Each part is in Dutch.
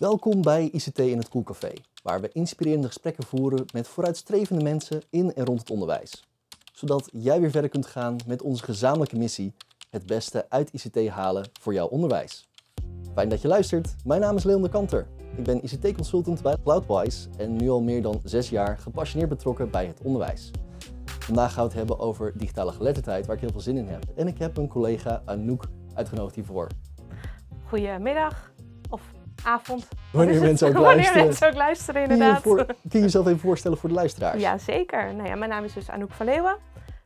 Welkom bij ICT in het Koelcafé, waar we inspirerende gesprekken voeren met vooruitstrevende mensen in en rond het onderwijs. Zodat jij weer verder kunt gaan met onze gezamenlijke missie: het beste uit ICT halen voor jouw onderwijs. Fijn dat je luistert. Mijn naam is Leon de Kanter. Ik ben ICT-consultant bij Cloudwise en nu al meer dan zes jaar gepassioneerd betrokken bij het onderwijs. Vandaag gaan we het hebben over digitale geletterdheid, waar ik heel veel zin in heb. En ik heb een collega Anouk uitgenodigd hiervoor. Goedemiddag avond. Wanneer mensen ook Wanneer luisteren. mensen ook luisteren, Kun je, inderdaad. voor- kun je jezelf even voorstellen voor de luisteraars? Ja, zeker. Nou ja, mijn naam is dus Anouk van Leeuwen.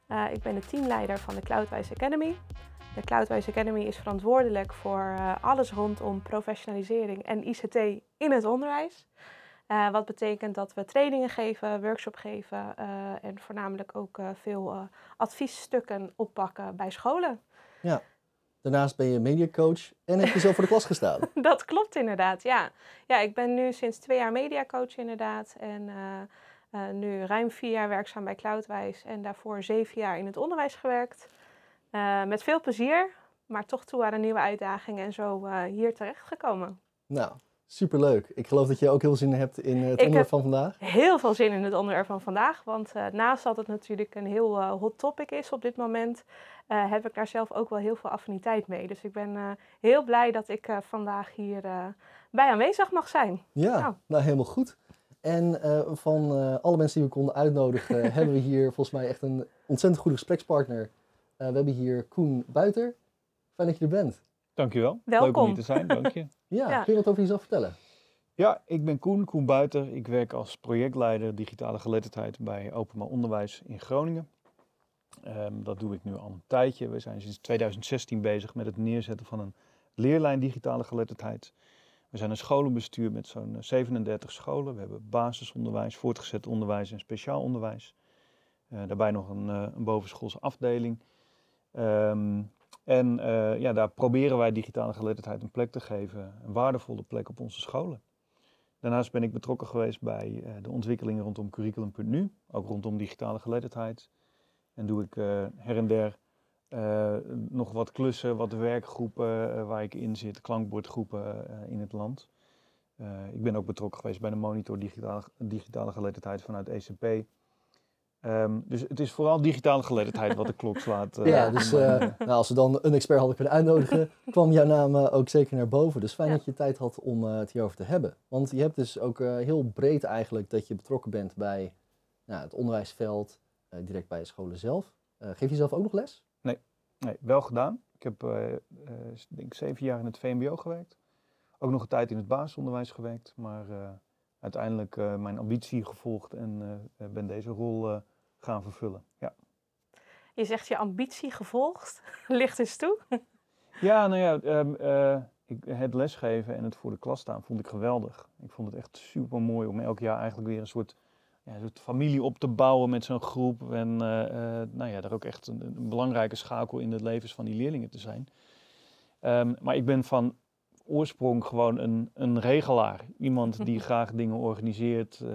Eh, ik ben de teamleider van de Cloudwise Academy. De Cloudwise Academy is verantwoordelijk voor eh, alles rondom professionalisering en ICT in het onderwijs. Eh, wat betekent dat we trainingen geven, workshop geven en voornamelijk ook veel adviesstukken oppakken bij scholen. Daarnaast ben je mediacoach en heb je zelf voor de klas gestaan. Dat klopt inderdaad, ja. Ja, ik ben nu sinds twee jaar mediacoach inderdaad. En eh, eh, nu ruim vier jaar werkzaam bij Cloudwise. En daarvoor zeven jaar in het onderwijs gewerkt. Eh, met veel plezier, maar toch toe aan een nieuwe uitdaging. En zo hier terecht gekomen. Nou, superleuk. Ik geloof dat je ook heel zin hebt in het Ik onderwerp van vandaag. Heel veel zin in het onderwerp van vandaag. Want eh, naast dat het natuurlijk een heel eh, hot topic is op dit moment... eh, heb ik daar zelf ook wel heel veel affiniteit mee. Dus ik ben eh, heel blij dat ik eh, vandaag hier eh, bij aanwezig mag zijn. Ja, Nou. nou helemaal goed. En eh, van eh, alle mensen die we konden uitnodigen, hebben we hier volgens mij echt een ontzettend goede gesprekspartner. Eh, we hebben hier Koen Buiter. Fijn dat je er bent. Dankjewel. Leuk Welkom. om hier te zijn, dank je. Ja, Ja. kun je wat over jezelf vertellen? Ja, ik ben Koen, Koen Buiter. Ik werk als projectleider digitale geletterdheid bij Openbaar Onderwijs in Groningen. Ehm, dat doe ik nu al een tijdje. We zijn sinds 2016 bezig met het neerzetten van een leerlijn digitale geletterdheid. We zijn een scholenbestuur met zo'n eh, 37 scholen. We hebben basisonderwijs, voortgezet onderwijs en speciaal onderwijs. Eh, daarbij nog een, eh, een bovenschoolse afdeling. Ehm, en eh, ja, daar proberen wij digitale geletterdheid een plek te geven, een waardevolle plek op onze scholen. Daarnaast ben ik betrokken geweest bij eh, de ontwikkelingen rondom curriculum.nu, ook rondom digitale geletterdheid. En doe ik eh, her en der nog wat klussen, wat werkgroepen waar ik in zit, klankbordgroepen in het land. Ik ben ook betrokken geweest bij de monitor digitale, digitale geletterdheid vanuit ECP. Ehm, dus het is vooral digitale geletterdheid wat de klok slaat. eh, ja, in dus eh, eh, nou, als we dan een expert hadden kunnen uitnodigen, kwam jouw naam eh, ook zeker naar boven. Dus fijn Ja. dat je tijd had om eh, het hierover te hebben. Want je hebt dus ook eh, heel breed eigenlijk dat je betrokken bent bij nou, het onderwijsveld, eh, direct bij de scholen zelf. Eh, geef je zelf ook nog les? Nee, wel gedaan. Ik heb eh, eh, denk ik zeven jaar in het VMBO gewerkt. Ook nog een tijd in het basisonderwijs gewerkt. Maar eh, uiteindelijk eh, mijn ambitie gevolgd en eh, ben deze rol eh, gaan vervullen. Ja. Je zegt je ambitie gevolgd. Licht eens toe. Ja, nou ja, ehm, eh, ik, het lesgeven en het voor de klas staan vond ik geweldig. Ik vond het echt super mooi om elk jaar eigenlijk weer een soort, ja, een soort familie op te bouwen met zo'n groep. En eh, nou ja, daar ook echt een, een belangrijke schakel in de levens van die leerlingen te zijn. Ehm, maar ik ben van oorsprong gewoon een, een regelaar. Iemand die graag dingen organiseert, eh,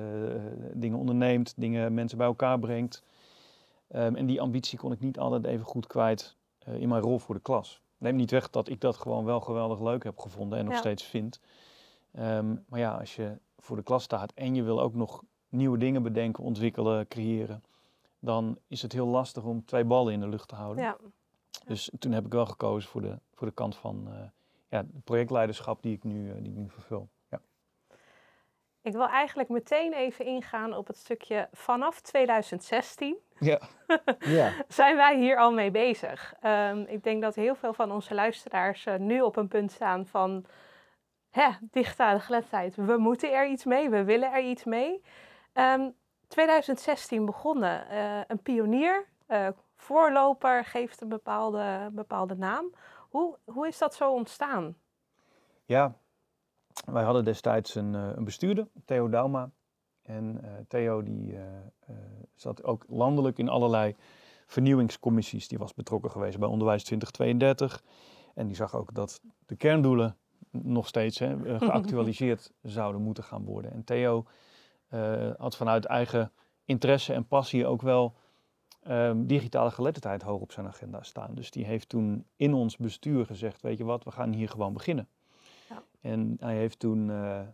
dingen onderneemt, dingen mensen bij elkaar brengt. Ehm, en die ambitie kon ik niet altijd even goed kwijt eh, in mijn rol voor de klas. Neem niet weg dat ik dat gewoon wel geweldig leuk heb gevonden en nog Ja. steeds vind. Ehm, maar ja, als je voor de klas staat en je wil ook nog nieuwe dingen bedenken, ontwikkelen, creëren, dan is het heel lastig om twee ballen in de lucht te houden. Ja. Dus toen heb ik wel gekozen voor de, voor de kant van eh, ja, het projectleiderschap die ik nu, eh, die ik nu vervul. Ja. Ik wil eigenlijk meteen even ingaan op het stukje vanaf 2016 Ja. Ja, zijn wij hier al mee bezig. Ehm, ik denk dat heel veel van onze luisteraars eh, nu op een punt staan van hè, digitale geletterdheid. We moeten er iets mee, we willen er iets mee. Ehm, 2016 begonnen, eh, een pionier, eh, voorloper geeft een bepaalde, bepaalde naam. Hoe, hoe is dat zo ontstaan? Ja, wij hadden destijds een, eh, een bestuurder, Theo Dauma. En eh, Theo die eh, zat ook landelijk in allerlei vernieuwingscommissies. Die was betrokken geweest bij Onderwijs 2032. En die zag ook dat de kerndoelen nog steeds hè, geactualiseerd zouden moeten gaan worden. En Theo had vanuit eigen interesse en passie ook wel ehm, digitale geletterdheid hoog op zijn agenda staan. Dus die heeft toen in ons bestuur gezegd, weet je wat, we gaan hier gewoon beginnen. Ja. En hij heeft toen eh, ehm,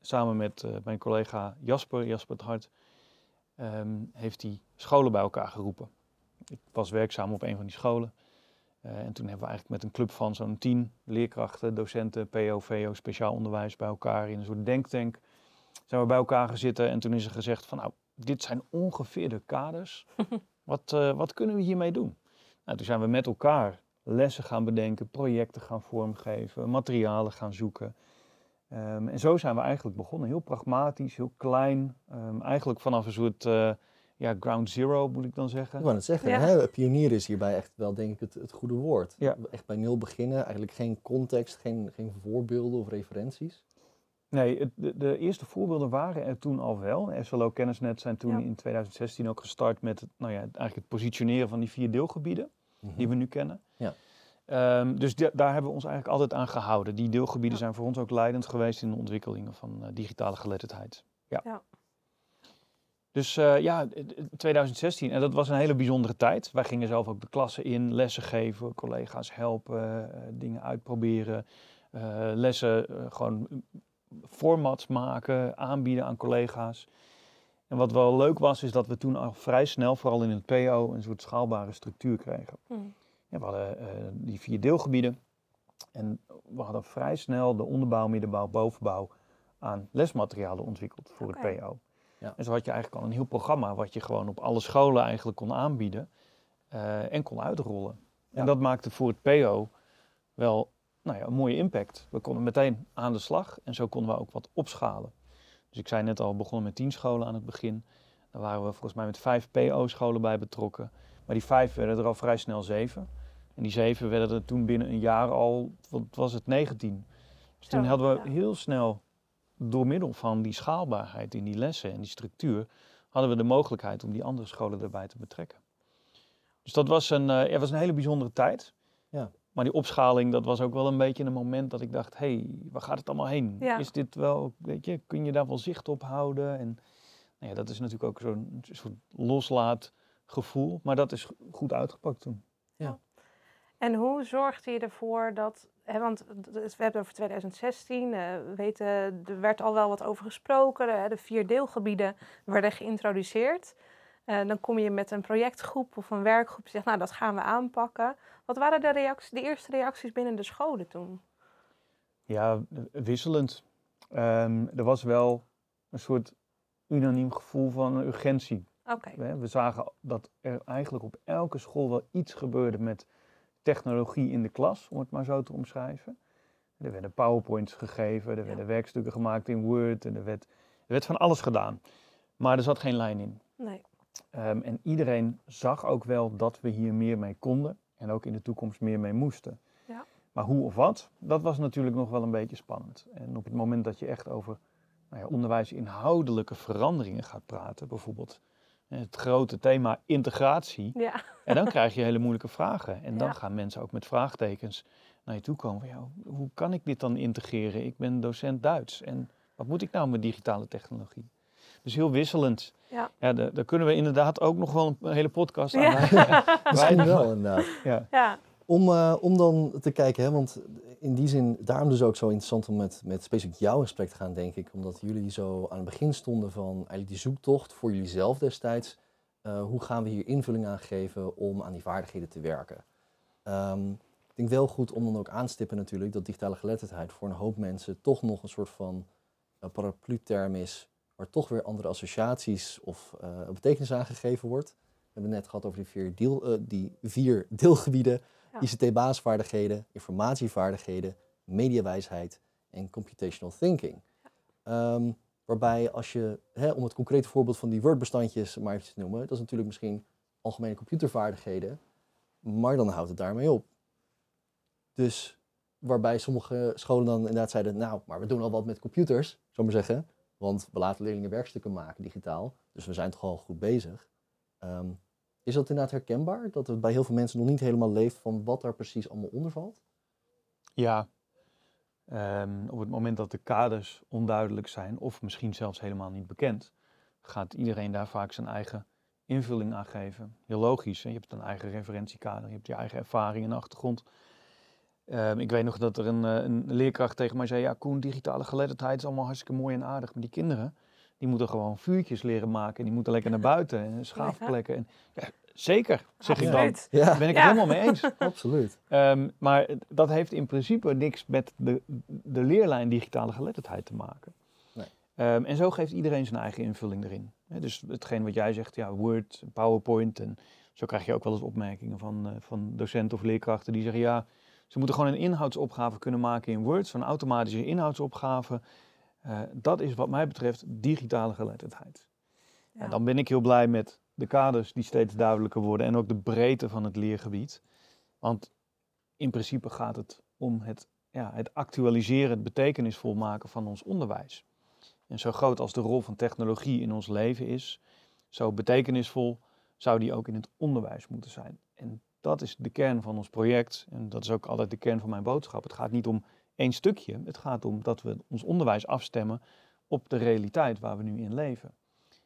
samen met eh, mijn collega Jasper, Jasper het Hart, ehm, heeft hij scholen bij elkaar geroepen. Ik was werkzaam op een van die scholen. Eh, en toen hebben we eigenlijk met een club van zo'n tien leerkrachten, docenten, PO, VO, speciaal onderwijs bij elkaar in een soort denktank zijn we bij elkaar gezitten. En toen is er gezegd van nou, dit zijn ongeveer de kaders. Wat, eh, wat kunnen we hiermee doen? Nou, toen zijn we met elkaar lessen gaan bedenken, projecten gaan vormgeven, materialen gaan zoeken. Ehm, en zo zijn we eigenlijk begonnen. Heel pragmatisch, heel klein. Ehm, eigenlijk vanaf een soort eh, ja, ground zero, moet ik dan zeggen. Ik wou het zeggen, Ja. hè, pionier is hierbij echt wel denk ik het, het goede woord. Ja. Echt bij nul beginnen, eigenlijk geen context, geen, geen voorbeelden of referenties. Nee, de, de eerste voorbeelden waren er toen al wel. SLO Kennisnet zijn toen Ja. in 2016 ook gestart met het, nou ja, eigenlijk het positioneren van die vier deelgebieden die we nu kennen. Ja. Ehm, dus da- daar hebben we ons eigenlijk altijd aan gehouden. Die deelgebieden zijn voor ons ook leidend geweest in de ontwikkelingen van eh, digitale geletterdheid. Ja. Ja. Dus eh, ja, d- d- 2016, en dat was een hele bijzondere tijd. Wij gingen zelf ook de klassen in, lessen geven, collega's helpen, eh, dingen uitproberen, eh, lessen gewoon formats maken, aanbieden aan collega's. En wat wel leuk was, is dat we toen al vrij snel, vooral in het PO, een soort schaalbare structuur kregen. Hm. Ja, we hadden eh, die vier deelgebieden. En we hadden vrij snel de onderbouw, middenbouw, bovenbouw aan lesmaterialen ontwikkeld voor het PO. Ja. En zo had je eigenlijk al een heel programma wat je gewoon op alle scholen eigenlijk kon aanbieden eh, en kon uitrollen. Ja. En dat maakte voor het PO wel nou ja, een mooie impact. We konden meteen aan de slag en zo konden we ook wat opschalen. Dus ik zei net al, we begonnen met tien scholen aan het begin. Daar waren we volgens mij met vijf PO-scholen bij betrokken. Maar die vijf werden er al vrij snel zeven. En die zeven werden er toen binnen een jaar al, wat was het, 19. Dus toen hadden we heel snel, door middel van die schaalbaarheid in die lessen en die structuur, hadden we de mogelijkheid om die andere scholen erbij te betrekken. Dus dat was een, eh, ja, was een hele bijzondere tijd. Ja. Maar die opschaling, dat was ook wel een beetje een moment dat ik dacht, hé, hey, waar gaat het allemaal heen? Ja. Is dit wel, weet je, kun je daar wel zicht op houden? En nou ja, dat is natuurlijk ook zo'n soort loslaatgevoel, maar dat is goed uitgepakt toen. En hoe zorgde je ervoor dat, hè, want het- we hebben het over 2016, eh, we weten, er werd al wel wat over gesproken, de, de vier deelgebieden werden geïntroduceerd. Eh, dan kom je met een projectgroep of een werkgroep die zegt, nou dat gaan we aanpakken. Wat waren de, reacties, de eerste reacties binnen de scholen toen? Ja, wisselend. Ehm, er was wel een soort unaniem gevoel van urgentie. We zagen dat er eigenlijk op elke school wel iets gebeurde met technologie in de klas, om het maar zo te omschrijven. Er werden powerpoints gegeven, er werden werkstukken gemaakt in Word en er werd, er werd van alles gedaan. Maar er zat geen lijn in. nee. Ehm, en iedereen zag ook wel dat we hier meer mee konden en ook in de toekomst meer mee moesten. Ja. Maar hoe of wat, dat was natuurlijk nog wel een beetje spannend. En op het moment dat je echt over nou ja, onderwijsinhoudelijke veranderingen gaat praten, bijvoorbeeld eh, het grote thema integratie, Ja, en dan krijg je hele moeilijke vragen. En dan Ja. gaan mensen ook met vraagtekens naar je toe komen. van, Ja, hoe kan ik dit dan integreren? Ik ben docent Duits en wat moet ik nou met digitale technologie? Dus heel wisselend. Ja. Ja, daar, kunnen we inderdaad ook nog wel een hele podcast aan Ja. Misschien wel inderdaad. Ja. ja, Om, eh, om dan te kijken, hè, want in die zin, daarom dus ook zo interessant om met, met specifiek jou in gesprek te gaan, denk ik. Omdat jullie zo aan het begin stonden van eigenlijk die zoektocht voor jullie zelf destijds. Eh, hoe gaan we hier invulling aan geven om aan die vaardigheden te werken? Ehm, ik denk wel goed om dan ook aanstippen natuurlijk dat digitale geletterdheid voor een hoop mensen toch nog een soort van uh, paraplu-term is, waar toch weer andere associaties of eh, betekenis aan gegeven wordt. We hebben het net gehad over die vier, deel, eh, die vier deelgebieden. Ja. ICT-basisvaardigheden, informatievaardigheden, mediawijsheid en computational thinking. Ehm, waarbij als je, hè, om het concrete voorbeeld van die Word-bestandjes maar even te noemen, dat is natuurlijk misschien algemene computervaardigheden, maar dan houdt het daarmee op. Dus waarbij sommige scholen dan inderdaad zeiden, nou, maar we doen al wat met computers, zou ik maar zeggen, want we laten leerlingen werkstukken maken digitaal, dus we zijn toch al goed bezig. Ehm, is dat inderdaad herkenbaar? Dat het bij heel veel mensen nog niet helemaal leeft van wat daar precies allemaal onder valt? Ja, Ehm, op het moment dat de kaders onduidelijk zijn of misschien zelfs helemaal niet bekend, gaat iedereen daar vaak zijn eigen invulling aan geven. Heel logisch, hè? je hebt een eigen referentiekader, je hebt je eigen ervaring en achtergrond. Ehm, ik weet nog dat er een, eh, een leerkracht tegen mij zei, ja Koen, digitale geletterdheid is allemaal hartstikke mooi en aardig, maar die kinderen, die moeten gewoon vuurtjes leren maken, die moeten lekker naar buiten en schaafplekken. En, ja, zeker, zeg ik dan. Ja, Daar ben ik het Ja. helemaal mee eens. absoluut. Ehm, maar dat heeft in principe niks met de, de leerlijn digitale geletterdheid te maken. Nee. Ehm, en zo geeft iedereen zijn eigen invulling erin. Hè, dus hetgeen wat jij zegt, ja, Word, PowerPoint. En zo krijg je ook wel eens opmerkingen van, eh, van docenten of leerkrachten die zeggen, ja, ze moeten gewoon een inhoudsopgave kunnen maken in Word, zo'n automatische inhoudsopgave. Eh, dat is wat mij betreft digitale geletterdheid. Ja. En dan ben ik heel blij met de kaders die steeds duidelijker worden en ook de breedte van het leergebied. Want in principe gaat het om het, ja, het actualiseren, het betekenisvol maken van ons onderwijs. En zo groot als de rol van technologie in ons leven is, zo betekenisvol zou die ook in het onderwijs moeten zijn. En dat is de kern van ons project en dat is ook altijd de kern van mijn boodschap. Het gaat niet om één stukje, het gaat om dat we ons onderwijs afstemmen op de realiteit waar we nu in leven.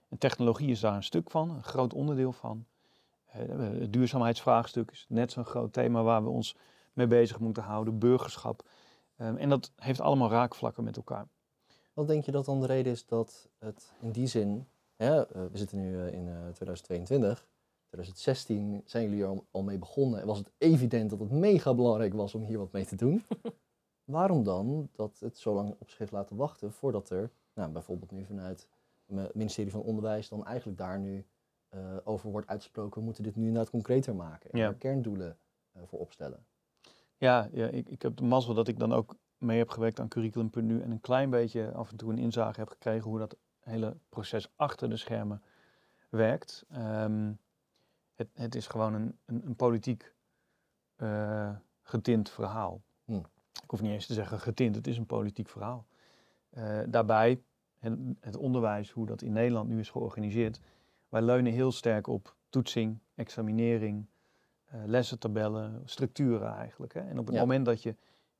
En technologie is daar een stuk van, een groot onderdeel van. Eh, Het duurzaamheidsvraagstuk is net zo'n groot thema waar we ons mee bezig moeten houden, burgerschap. Ehm, En dat heeft allemaal raakvlakken met elkaar. Wat denk je dat dan de reden is dat het in die zin, eh, we zitten nu eh, in eh, 2022, 2016 zijn jullie er al, al mee begonnen en was het evident dat het mega belangrijk was om hier wat mee te doen. Waarom dan dat het zo lang op zich heeft laten wachten voordat er, nou, bijvoorbeeld nu vanuit het ministerie van Onderwijs, dan eigenlijk daar nu eh, over wordt uitgesproken, we moeten dit nu inderdaad concreter maken en Ja. kerndoelen eh, voor opstellen. Ja, ja ik, ik heb de mazzel dat ik dan ook mee heb gewerkt aan curriculum.nu en een klein beetje af en toe een inzage heb gekregen hoe dat hele proces achter de schermen werkt. Ehm, het, het is gewoon een, een, een politiek eh, getint verhaal. Hm. Ik hoef niet eens te zeggen getint, het is een politiek verhaal. Eh, daarbij, het, het onderwijs, hoe dat in Nederland nu is georganiseerd, wij leunen heel sterk op toetsing, examinering, eh, lessentabellen, structuren eigenlijk. Hè? En op het Ja. moment dat je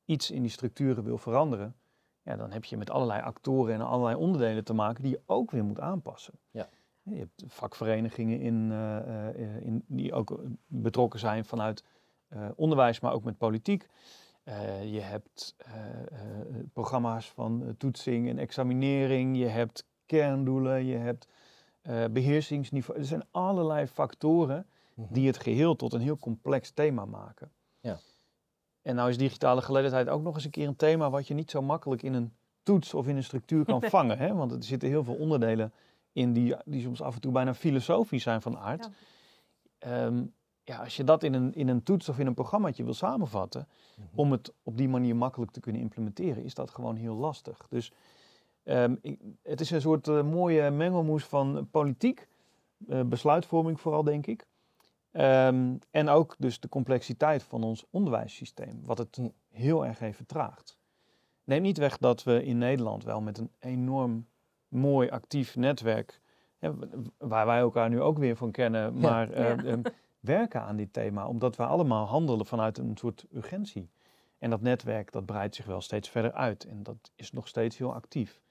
iets in die structuren wil veranderen, ja, dan heb je met allerlei actoren en allerlei onderdelen te maken die je ook weer moet aanpassen. Ja. Je hebt vakverenigingen in, eh, eh, in, die ook eh, betrokken zijn vanuit onderwijs, maar ook met politiek. Je hebt programma's van toetsing en examinering. Je hebt kerndoelen. Je hebt eh, beheersingsniveau. Er zijn allerlei factoren Mhm. die het geheel tot een heel complex thema maken. Ja. En nou is digitale geletterdheid ook nog eens een keer een thema wat je niet zo makkelijk in een toets of in een structuur kan vangen. Hè? Want er zitten heel veel onderdelen in die, die soms af en toe bijna filosofisch zijn van aard. Ja. Ehm, ja, als je dat in een, in een toets of in een programmaatje wil samenvatten, Mhm. om het op die manier makkelijk te kunnen implementeren, is dat gewoon heel lastig. Dus ehm, ik- het is een soort eh, mooie mengelmoes van politiek, eh, besluitvorming vooral denk ik. Ehm, en ook dus de complexiteit van ons onderwijssysteem, wat het heel erg heeft vertraagd. Neem niet weg dat we in Nederland wel met een enorm mooi actief netwerk, waar wij elkaar nu ook weer van kennen, maar eh, Ja. ehm, werken aan dit thema, omdat we allemaal handelen vanuit een soort urgentie. En dat netwerk dat breidt zich wel steeds verder uit en dat is nog steeds heel actief.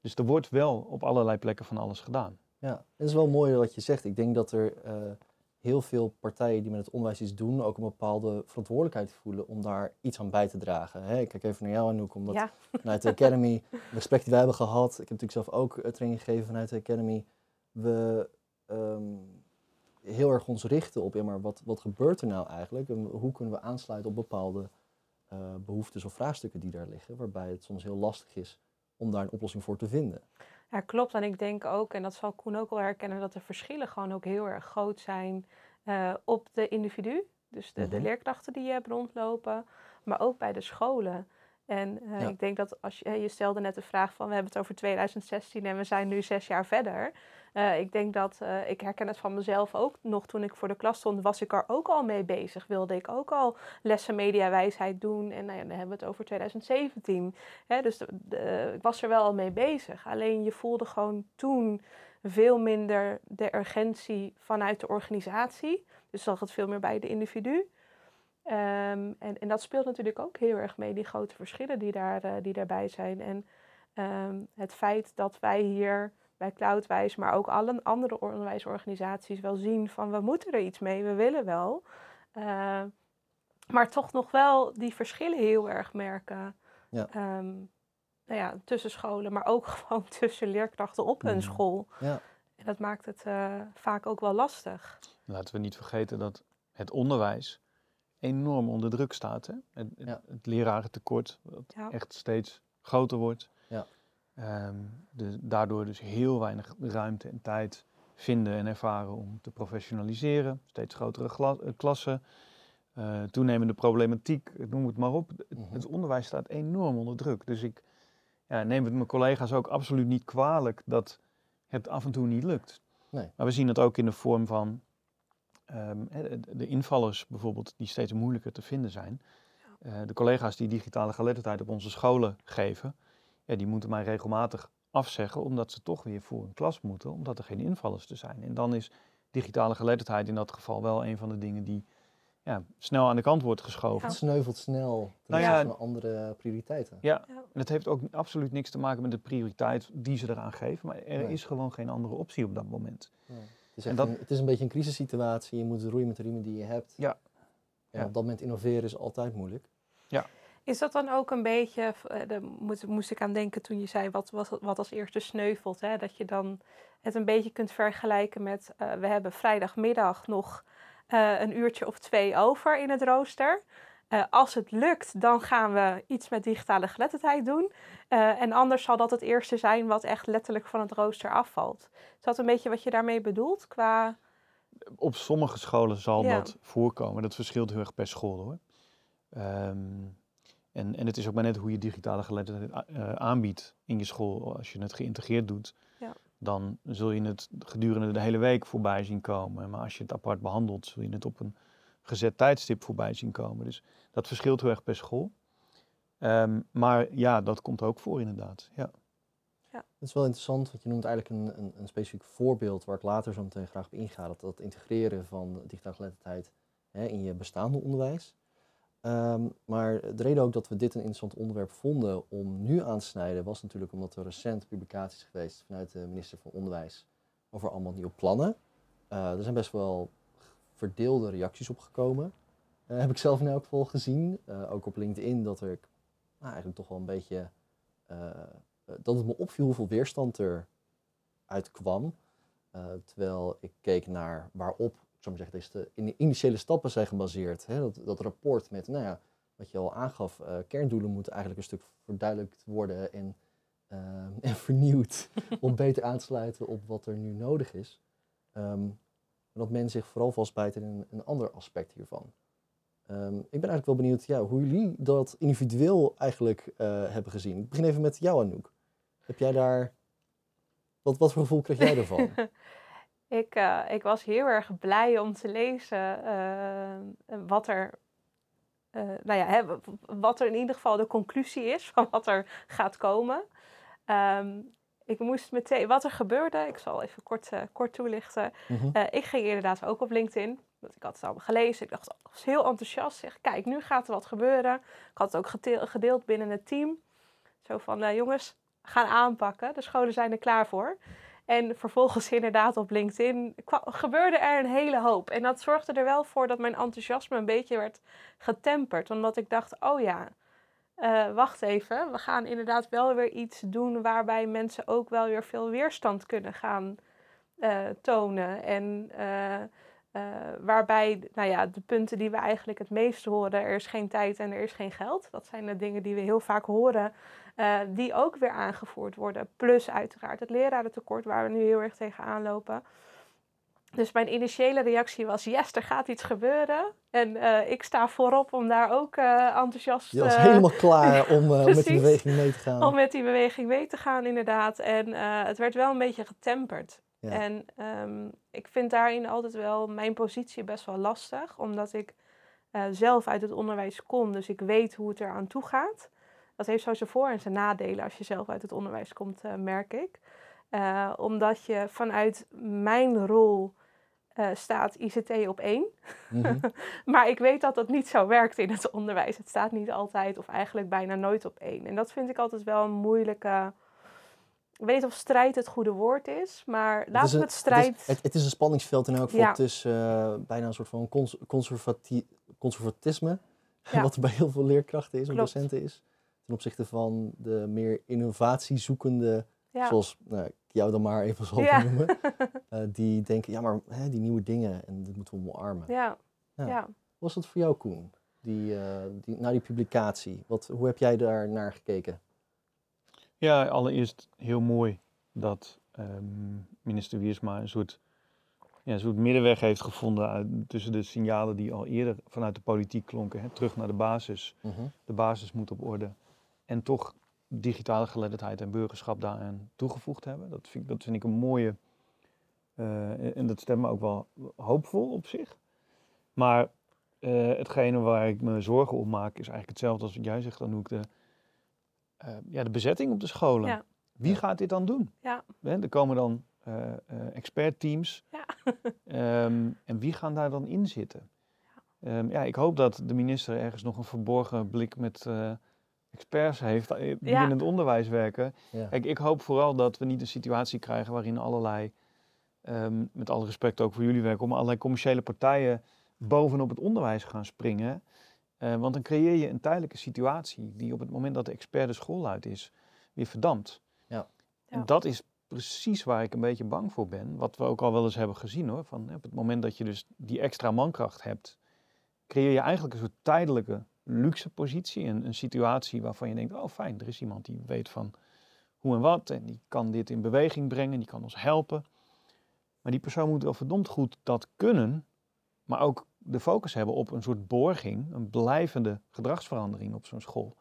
Dus er wordt wel op allerlei plekken van alles gedaan. Ja, het is wel mooi wat je zegt. Ik denk dat er eh, heel veel partijen die met het onderwijs iets doen, ook een bepaalde verantwoordelijkheid voelen om daar iets aan bij te dragen. Hè, ik kijk even naar jou, Anouk, omdat Ja. vanuit de Academy, de gesprek die wij hebben gehad, ik heb natuurlijk zelf ook eh, training gegeven vanuit de Academy, we ehm, heel erg ons richten op, ja, maar wat, wat gebeurt er nou eigenlijk? En hoe kunnen we aansluiten op bepaalde eh, behoeftes of vraagstukken die daar liggen, waarbij het soms heel lastig is om daar een oplossing voor te vinden. Ja, klopt. En ik denk ook, en dat zal Koen ook wel herkennen, dat de verschillen gewoon ook heel erg groot zijn eh, op de individu. Dus de, de Mhm. leerkrachten die je hebt rondlopen, maar ook bij de scholen. En eh, Ja. ik denk dat als je, je stelde net de vraag van we hebben het over 2016 en we zijn nu zes jaar verder. Eh, ik denk dat, eh, ik herken het van mezelf ook nog toen ik voor de klas stond, was ik er ook al mee bezig. Wilde ik ook al lessen mediawijsheid doen en nou ja, dan hebben we het over 2017. Hè, dus ik was er wel al mee bezig. Alleen je voelde gewoon toen veel minder de urgentie vanuit de organisatie. Dus zag het veel meer bij de individu. Ehm, en, en dat speelt natuurlijk ook heel erg mee, die grote verschillen die, daar, eh, die daarbij zijn. En ehm, het feit dat wij hier bij Cloudwijs, maar ook alle andere onderwijsorganisaties wel zien van we moeten er iets mee, we willen wel. Eh, maar toch nog wel die verschillen heel erg merken. Ja. Ehm, nou ja, tussen scholen, maar ook gewoon tussen leerkrachten op een Mhm. school. Ja. En dat maakt het eh, vaak ook wel lastig. Laten we niet vergeten dat het onderwijs enorm onder druk staat. Hè? Het, het, Ja. het lerarentekort, dat Ja. echt steeds groter wordt. Ja. Ehm, de, daardoor dus heel weinig ruimte en tijd vinden en ervaren om te professionaliseren. Steeds grotere eh, klassen, eh, toenemende problematiek, noem het maar op. Het, Mhm. het onderwijs staat enorm onder druk. Dus ik ja, neem het mijn collega's ook absoluut niet kwalijk dat het af en toe niet lukt. Nee. Maar we zien het ook in de vorm van ehm, de invallers bijvoorbeeld, die steeds moeilijker te vinden zijn. Eh, de collega's die digitale geletterdheid op onze scholen geven, ja, die moeten mij regelmatig afzeggen, omdat ze toch weer voor een klas moeten, omdat er geen invallers te zijn. En dan is digitale geletterdheid in dat geval wel een van de dingen die ja, snel aan de kant wordt geschoven. Het sneuvelt snel ten Nou ja, van andere prioriteiten. Ja, Ja. en het heeft ook absoluut niks te maken met de prioriteit die ze eraan geven, maar er Nee. is gewoon geen andere optie op dat moment. Ja. Het, is En dat- een, het is een beetje een crisissituatie. Je moet roeien met de riemen die je hebt. Ja. En Ja. op dat moment innoveren is altijd moeilijk. Is dat dan ook een beetje, eh, daar moest, moest ik aan denken toen je zei wat, wat, wat als eerste sneuvelt. Hè? Dat je dan het een beetje kunt vergelijken met, eh, we hebben vrijdagmiddag nog eh, een uurtje of twee over in het rooster. Als het lukt, dan gaan we iets met digitale geletterdheid doen. En anders zal dat het eerste zijn wat echt letterlijk van het rooster afvalt. Is dat een beetje wat je daarmee bedoelt? Qua... Op sommige scholen zal Ja. dat voorkomen. Dat verschilt heel erg per school hoor. Ehm, en, en het is ook maar net hoe je digitale geletterdheid a- eh, aanbiedt in je school. Als je het geïntegreerd doet, Ja. dan zul je het gedurende de hele week voorbij zien komen. Maar als je het apart behandelt, zul je het op een gezet tijdstip voorbij zien komen. Dus dat verschilt heel erg per school. Ehm, maar ja, dat komt ook voor inderdaad. Ja. Het is wel interessant, want je noemt eigenlijk een, een, een specifiek voorbeeld waar ik later zo meteen graag op inga. Dat, dat integreren van digitale geletterdheid hè, in je bestaande onderwijs. Ehm, maar de reden ook dat we dit een interessant onderwerp vonden om nu aan te snijden, was natuurlijk omdat er recent publicaties geweest vanuit de minister van Onderwijs over allemaal nieuwe plannen. Eh, er zijn best wel verdeelde reacties op gekomen. Eh, heb ik zelf in elk geval gezien. Eh, ook op LinkedIn dat er nou, eigenlijk toch wel een beetje dat het me opviel hoeveel weerstand er uitkwam. Eh, terwijl ik keek naar waarop, ik zou maar zeggen, deze de in- initiële stappen zijn gebaseerd. Hè? Dat, dat rapport met, nou ja, wat je al aangaf, eh, kerndoelen moeten eigenlijk een stuk verduidelijkt worden en, eh, en vernieuwd. om beter aan te sluiten op wat er nu nodig is. En dat men zich vooral vastbijt in een, een ander aspect hiervan. Ehm, ik ben eigenlijk wel benieuwd ja, hoe jullie dat individueel eigenlijk eh, hebben gezien. Ik begin even met jou, Anouk. Heb jij daar... Wat, wat voor gevoel kreeg jij ervan? ik, eh, ik was heel erg blij om te lezen eh, wat er. eh, nou ja, hè, wat er in ieder geval de conclusie is van wat er gaat komen. Ehm, ik moest meteen, wat er gebeurde, ik zal even kort, kort toelichten. Mhm. Ik ging inderdaad ook op LinkedIn. Want ik had het allemaal gelezen. Ik dacht, ik was heel enthousiast. Zeg, kijk, nu gaat er wat gebeuren. Ik had het ook gedeeld binnen het team. Zo van, jongens, gaan aanpakken. De scholen zijn er klaar voor. En vervolgens inderdaad op LinkedIn gebeurde er een hele hoop. En dat zorgde er wel voor dat mijn enthousiasme een beetje werd getemperd. Omdat ik dacht, oh ja, eh, wacht even. We gaan inderdaad wel weer iets doen waarbij mensen ook wel weer veel weerstand kunnen gaan eh, tonen. En eh, waarbij, nou ja, de punten die we eigenlijk het meest horen, er is geen tijd en er is geen geld. Dat zijn de dingen die we heel vaak horen, eh, die ook weer aangevoerd worden. Plus uiteraard het lerarentekort waar we nu heel erg tegenaan lopen. Dus mijn initiële reactie was, yes, er gaat iets gebeuren. En eh, ik sta voorop om daar ook eh, enthousiast Je was helemaal klaar om met die beweging mee te gaan. om met die beweging mee te gaan, inderdaad. En het werd wel een beetje getemperd. Ja. En ehm, ik vind daarin altijd wel mijn positie best wel lastig, omdat ik zelf uit het onderwijs kom, dus ik weet hoe het eraan toe gaat. Dat heeft zo zijn voor- en zijn nadelen als je zelf uit het onderwijs komt, eh, merk ik. Eh, omdat je vanuit mijn rol eh, staat ICT op één. Mhm. Maar ik weet dat dat niet zo werkt in het onderwijs. Het staat niet altijd of eigenlijk bijna nooit op één. En dat vind ik altijd wel een moeilijke. Ik weet niet of strijd het goede woord is, maar laten we het strijd. Het is, het, het is een spanningsveld in elk geval Ja. tussen bijna een soort van cons- conservati- conservatisme Ja. Wat er bij heel veel leerkrachten is en Klopt. docenten is. Ten opzichte van de meer innovatiezoekende, Ja. zoals nou, ik jou dan maar even zal Ja. noemen. eh, die denken, ja maar hè, die nieuwe dingen en dit moeten we omarmen. ja. Ja. was dat voor jou Koen? Die, eh, die, na die publicatie, Wat, hoe heb jij daar naar gekeken? Ja, allereerst heel mooi dat ehm, minister Wiersma een soort, ja, een soort middenweg heeft gevonden uit, tussen de signalen die al eerder vanuit de politiek klonken. Hè, terug naar de basis. De basis moet op orde. En toch digitale geletterdheid en burgerschap daaraan toegevoegd hebben. Dat vind, ik- dat vind ik een mooie. eh, en dat stemt me ook wel hoopvol op zich. Maar eh, hetgene waar ik me zorgen om maak is eigenlijk hetzelfde als wat jij zegt, Anouk. De, eh, ja, de bezetting op de scholen. Ja. Wie gaat dit dan doen? Ja. Hè, er komen dan eh, eh, expertteams. Ja. Ehm, en wie gaan daar dan in zitten? Ehm, ja, ik hoop dat de minister ergens nog een verborgen blik met eh, experts heeft eh, die Ja. in het onderwijs werken. Ja. Kijk, ik hoop vooral dat we niet een situatie krijgen waarin allerlei, ehm, met alle respect ook voor jullie werk, om allerlei commerciële partijen bovenop het onderwijs gaan springen. Eh, want dan creëer je een tijdelijke situatie die op het moment dat de expert de school uit is, weer verdampt. Ja. En Ja. dat is precies waar ik een beetje bang voor ben. Wat we ook al wel eens hebben gezien hoor. Van, hè, op het moment dat je dus die extra mankracht hebt, creëer je eigenlijk een soort tijdelijke luxe positie. Een, een situatie waarvan je denkt, oh fijn, er is iemand die weet van hoe en wat. En die kan dit in beweging brengen, die kan ons helpen. Maar die persoon moet wel verdomd goed dat kunnen, maar ook de focus hebben op een soort borging, een blijvende gedragsverandering op zo'n school.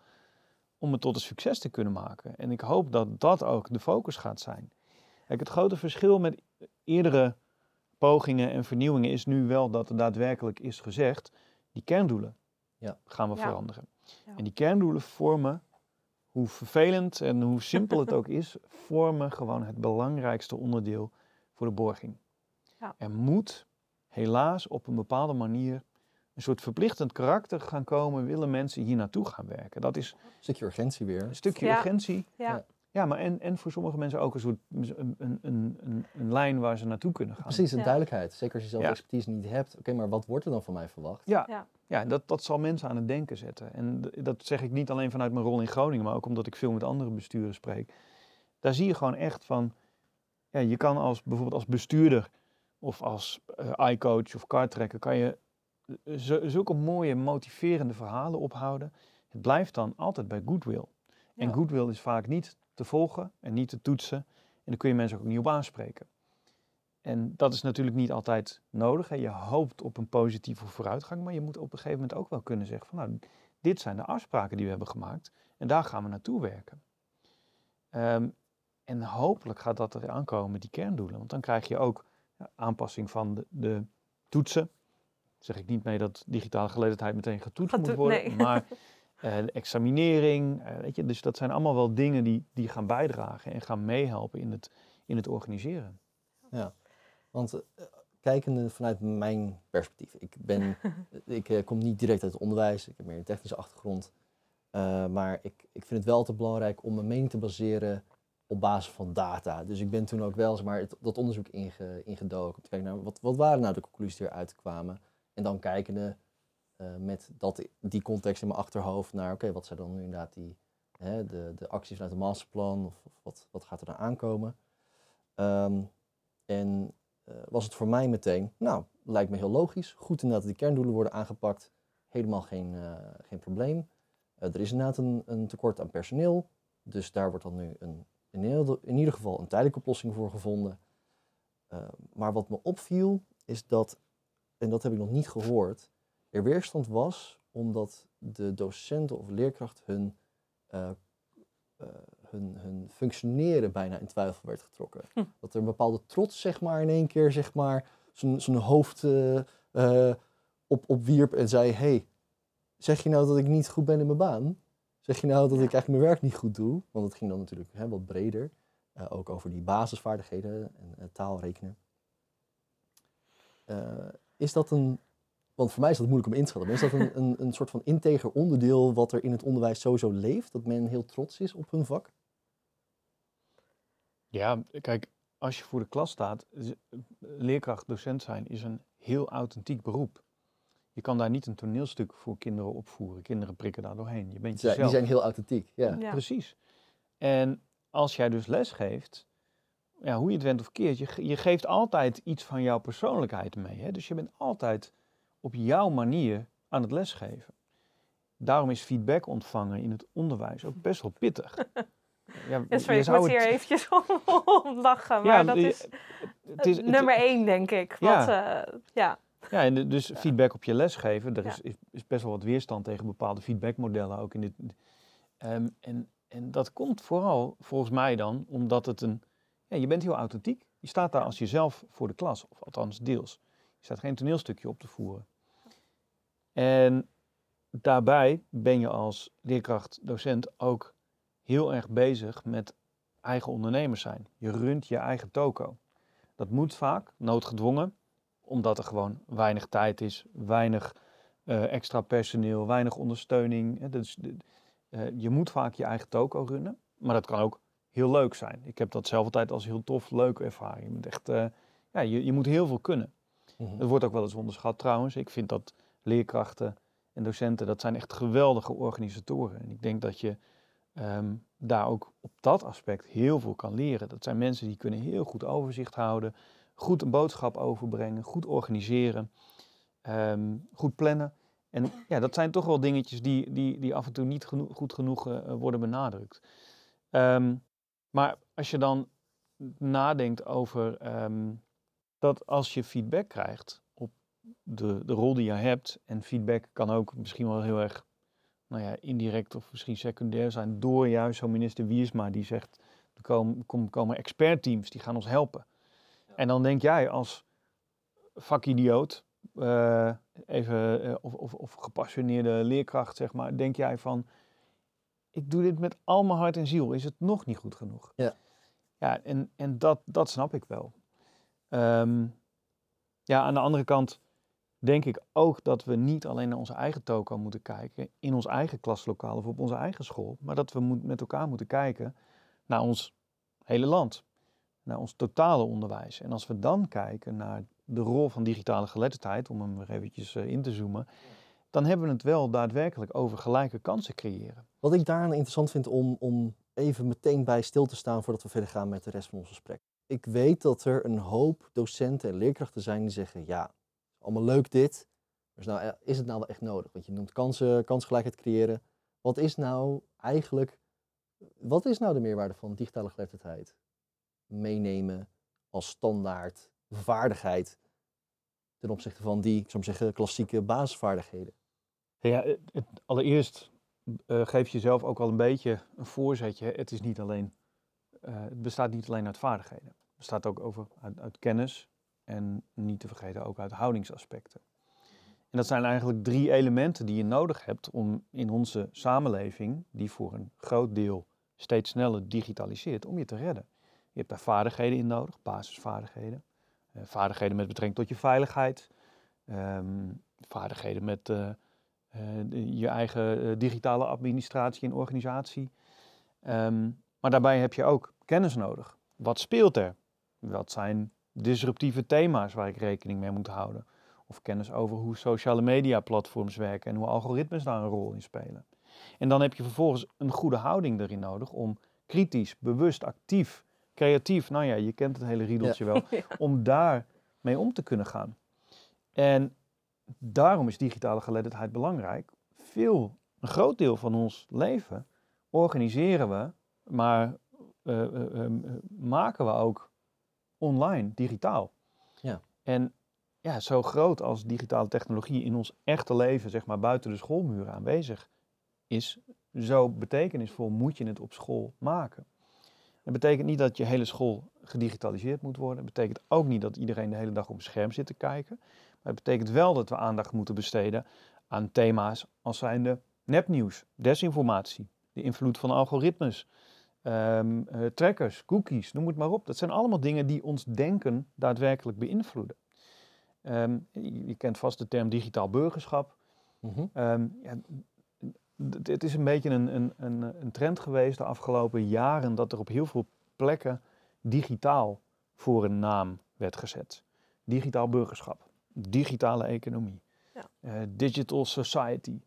Om het tot een succes te kunnen maken. En ik hoop dat dat ook de focus gaat zijn. Het grote verschil met eerdere pogingen en vernieuwingen is nu wel dat er daadwerkelijk is gezegd, die kerndoelen Ja. gaan we Ja. veranderen. Ja. En die kerndoelen vormen, hoe vervelend en hoe simpel het ook is, vormen gewoon het belangrijkste onderdeel voor de borging. Ja. Er moet helaas op een bepaalde manier een soort verplichtend karakter gaan komen, willen mensen hier naartoe gaan werken. Dat is Een stukje urgentie weer. een stukje Ja. urgentie. Ja. Ja, maar en, en voor sommige mensen ook een soort een, een, een, een, lijn waar ze naartoe kunnen gaan. Precies, een Ja. duidelijkheid. Zeker als je zelf Ja. expertise niet hebt. Oké, maar wat wordt er dan van mij verwacht? Ja, Ja. ja dat, dat zal mensen aan het denken zetten. En dat zeg ik niet alleen vanuit mijn rol in Groningen, maar ook omdat ik veel met andere bestuurders spreek. Daar zie je gewoon echt van, ja, je kan als bijvoorbeeld als bestuurder of als eh iCoach of kartrekker, kan je eh, zulke mooie motiverende verhalen ophouden. Het blijft dan altijd bij goodwill. En Ja. goodwill is vaak niet te volgen en niet te toetsen. En dan kun je mensen ook niet op aanspreken. En dat is natuurlijk niet altijd nodig. Hè. Je hoopt op een positieve vooruitgang, maar je moet op een gegeven moment ook wel kunnen zeggen van nou, dit zijn de afspraken die we hebben gemaakt en daar gaan we naartoe werken. Ehm, en hopelijk gaat dat er aankomen met die kerndoelen, want dan krijg je ook aanpassing van de, de toetsen. Zeg ik niet mee dat digitale geletterdheid meteen getoetst Getoet- moet worden, nee. maar de examinering, eh, weet je, dus dat zijn allemaal wel dingen die, die gaan bijdragen en gaan meehelpen in het, in het organiseren. Want eh, kijkende vanuit mijn perspectief. Ik, ben, ik eh, kom niet direct uit het onderwijs. Ik heb meer een technische achtergrond. Maar ik, ik vind het wel te belangrijk om mijn mening te baseren op basis van data. Dus ik ben toen ook wel zeg maar, het- dat onderzoek inge, ingedoken. Om te kijken naar wat, wat waren nou de conclusies die eruit kwamen. En dan kijkende eh, met dat, die context in mijn achterhoofd naar... oké, wat zijn dan nu inderdaad die, hè, de, de acties vanuit het masterplan? Of, of wat, wat gaat er dan aankomen? Ehm, en eh, was het voor mij meteen, nou, lijkt me heel logisch. Goed inderdaad dat die kerndoelen worden aangepakt. Helemaal geen, eh, geen probleem. Er is inderdaad een, een tekort aan personeel. Dus daar wordt dan nu een, in, ieder, in ieder geval een tijdelijke oplossing voor gevonden. Eh, maar wat me opviel is dat, en dat heb ik nog niet gehoord, er weerstand was omdat de docenten of leerkracht hun, eh, eh, hun, hun functioneren bijna in twijfel werd getrokken. Hm. Dat er een bepaalde trots, zeg maar, in één keer, zeg maar, zijn, hoofd eh, op, opwierp en zei: hey, zeg je nou dat ik niet goed ben in mijn baan? Zeg je nou dat Ja. ik eigenlijk mijn werk niet goed doe? Want het ging dan natuurlijk hè, wat breder. ook over die basisvaardigheden en taal rekenen. Eh, is dat een. Want voor mij is dat moeilijk om in te schatten. Maar is dat een, een, een soort van integer onderdeel wat er in het onderwijs sowieso leeft? Dat men heel trots is op hun vak? Ja, kijk, als je voor de klas staat, leerkracht, docent zijn is een heel authentiek beroep. Je kan daar niet een toneelstuk voor kinderen opvoeren. Kinderen prikken daar doorheen. Je bent jezelf. die zijn heel authentiek. Ja. Ja. Precies. En als jij dus les geeft, ja, hoe je het went of keert, je, je geeft altijd iets van jouw persoonlijkheid mee. Hè? Dus je bent altijd op jouw manier aan het lesgeven. Daarom is feedback ontvangen in het onderwijs ook best wel pittig. Ja, Ja, sorry, ik moet het- hier eventjes om lachen. Maar Ja, dat je- is, het is- het- nummer één, denk ik. Ja. Wat, eh, ja. Ja, en de- dus feedback op je les geven, er Ja. is, is, is best wel wat weerstand tegen bepaalde feedbackmodellen ook in dit. Ehm, en, en dat komt vooral volgens mij dan omdat het een, ja, je bent heel authentiek. Je staat daar als jezelf voor de klas, of althans deels. Je staat geen toneelstukje op te voeren. En daarbij ben je als leerkracht, docent ook heel erg bezig met eigen ondernemers zijn. Je runt je eigen toko. Dat moet vaak, noodgedwongen omdat er gewoon weinig tijd is, weinig eh, extra personeel, weinig ondersteuning. Dus, je moet vaak je eigen toko runnen, maar dat kan ook heel leuk zijn. Ik heb dat zelf altijd als heel tof, leuk ervaren. Je moet echt, eh, ja, je, je moet heel veel kunnen. Mhm. Het wordt ook wel eens onderschat trouwens. Ik vind dat leerkrachten en docenten, dat zijn echt geweldige organisatoren. En ik denk dat je ehm, daar ook op dat aspect heel veel kan leren. Dat zijn mensen die kunnen heel goed overzicht houden, goed een boodschap overbrengen, goed organiseren, ehm, goed plannen. En ja, dat zijn toch wel dingetjes die, die, die af en toe niet goed genoeg eh, worden benadrukt. Ehm, maar als je dan nadenkt over dat als je feedback krijgt de, de rol die je hebt, en feedback kan ook misschien wel heel erg nou ja, indirect of misschien secundair zijn, door juist zo'n minister Wiersma die zegt, er komen, kom- komen expertteams die gaan ons helpen. En dan denk jij als vakidioot, eh, even, eh, of, of, of gepassioneerde leerkracht, zeg maar, denk jij van, ik doe dit met al mijn hart en ziel, is het nog niet goed genoeg? Ja. Ja, en, en dat, dat snap ik wel. Ehm, ja, aan de andere kant denk ik ook dat we niet alleen naar onze eigen toko moeten kijken, in ons eigen klaslokaal of op onze eigen school, maar dat we moet, met elkaar moeten kijken naar ons hele land, naar ons totale onderwijs. En als we dan kijken naar de rol van digitale geletterdheid, om hem weer eventjes eh, in te zoomen, dan hebben we het wel daadwerkelijk over gelijke kansen creëren. Wat ik daaraan interessant vind om, om even meteen bij stil te staan voordat we verder gaan met de rest van ons gesprek. Ik weet dat er een hoop docenten en leerkrachten zijn die zeggen, ja, allemaal leuk dit, maar is, nou, eh, is het nou wel echt nodig? Want je noemt kansen, kansgelijkheid creëren. Wat is nou eigenlijk, wat is nou de meerwaarde van digitale geletterdheid? Meenemen als standaard vaardigheid ten opzichte van die, ik zou zeggen, klassieke basisvaardigheden. Ja, het- allereerst eh, geef je jezelf ook al een beetje een voorzetje. Het, is niet alleen, eh, het bestaat niet alleen uit vaardigheden. Het bestaat ook over, uit kennis en niet te vergeten ook uit houdingsaspecten. En dat zijn eigenlijk drie elementen die je nodig hebt om in onze samenleving, die voor een groot deel steeds sneller digitaliseert, om je te redden. Je hebt daar vaardigheden in nodig, basisvaardigheden. Eh, vaardigheden met betrekking tot je veiligheid. ehm, vaardigheden met eh, eh, je eigen digitale administratie en organisatie. Ehm, maar daarbij heb je ook kennis nodig. Wat speelt er? Wat zijn disruptieve thema's waar ik rekening mee moet houden? Of kennis over hoe sociale media platforms werken en hoe algoritmes daar een rol in spelen. En dan heb je vervolgens een goede houding erin nodig om kritisch, bewust, actief, creatief, nou ja, je kent het hele riedeltje wel, Ja. om daar mee om te kunnen gaan. En daarom is digitale geletterdheid belangrijk. Veel, een groot deel van ons leven organiseren we, maar eh, eh, eh, maken we ook online, digitaal. Ja. En ja, zo groot als digitale technologie in ons echte leven, zeg maar buiten de schoolmuren aanwezig is, zo betekenisvol moet je het op school maken. Dat betekent niet dat je hele school gedigitaliseerd moet worden. Het betekent ook niet dat iedereen de hele dag op een scherm zit te kijken. Maar het betekent wel dat we aandacht moeten besteden aan thema's als zijnde nepnieuws, desinformatie, de invloed van algoritmes, ehm, eh, trackers, cookies, noem het maar op. Dat zijn allemaal dingen die ons denken daadwerkelijk beïnvloeden. Ehm, je, je kent vast de term digitaal burgerschap. Mhm. Ehm, ja, het is een beetje een, een, een, een trend geweest de afgelopen jaren dat er op heel veel plekken digitaal voor een naam werd gezet. Digitaal burgerschap, digitale economie. Ja. eh, digital society.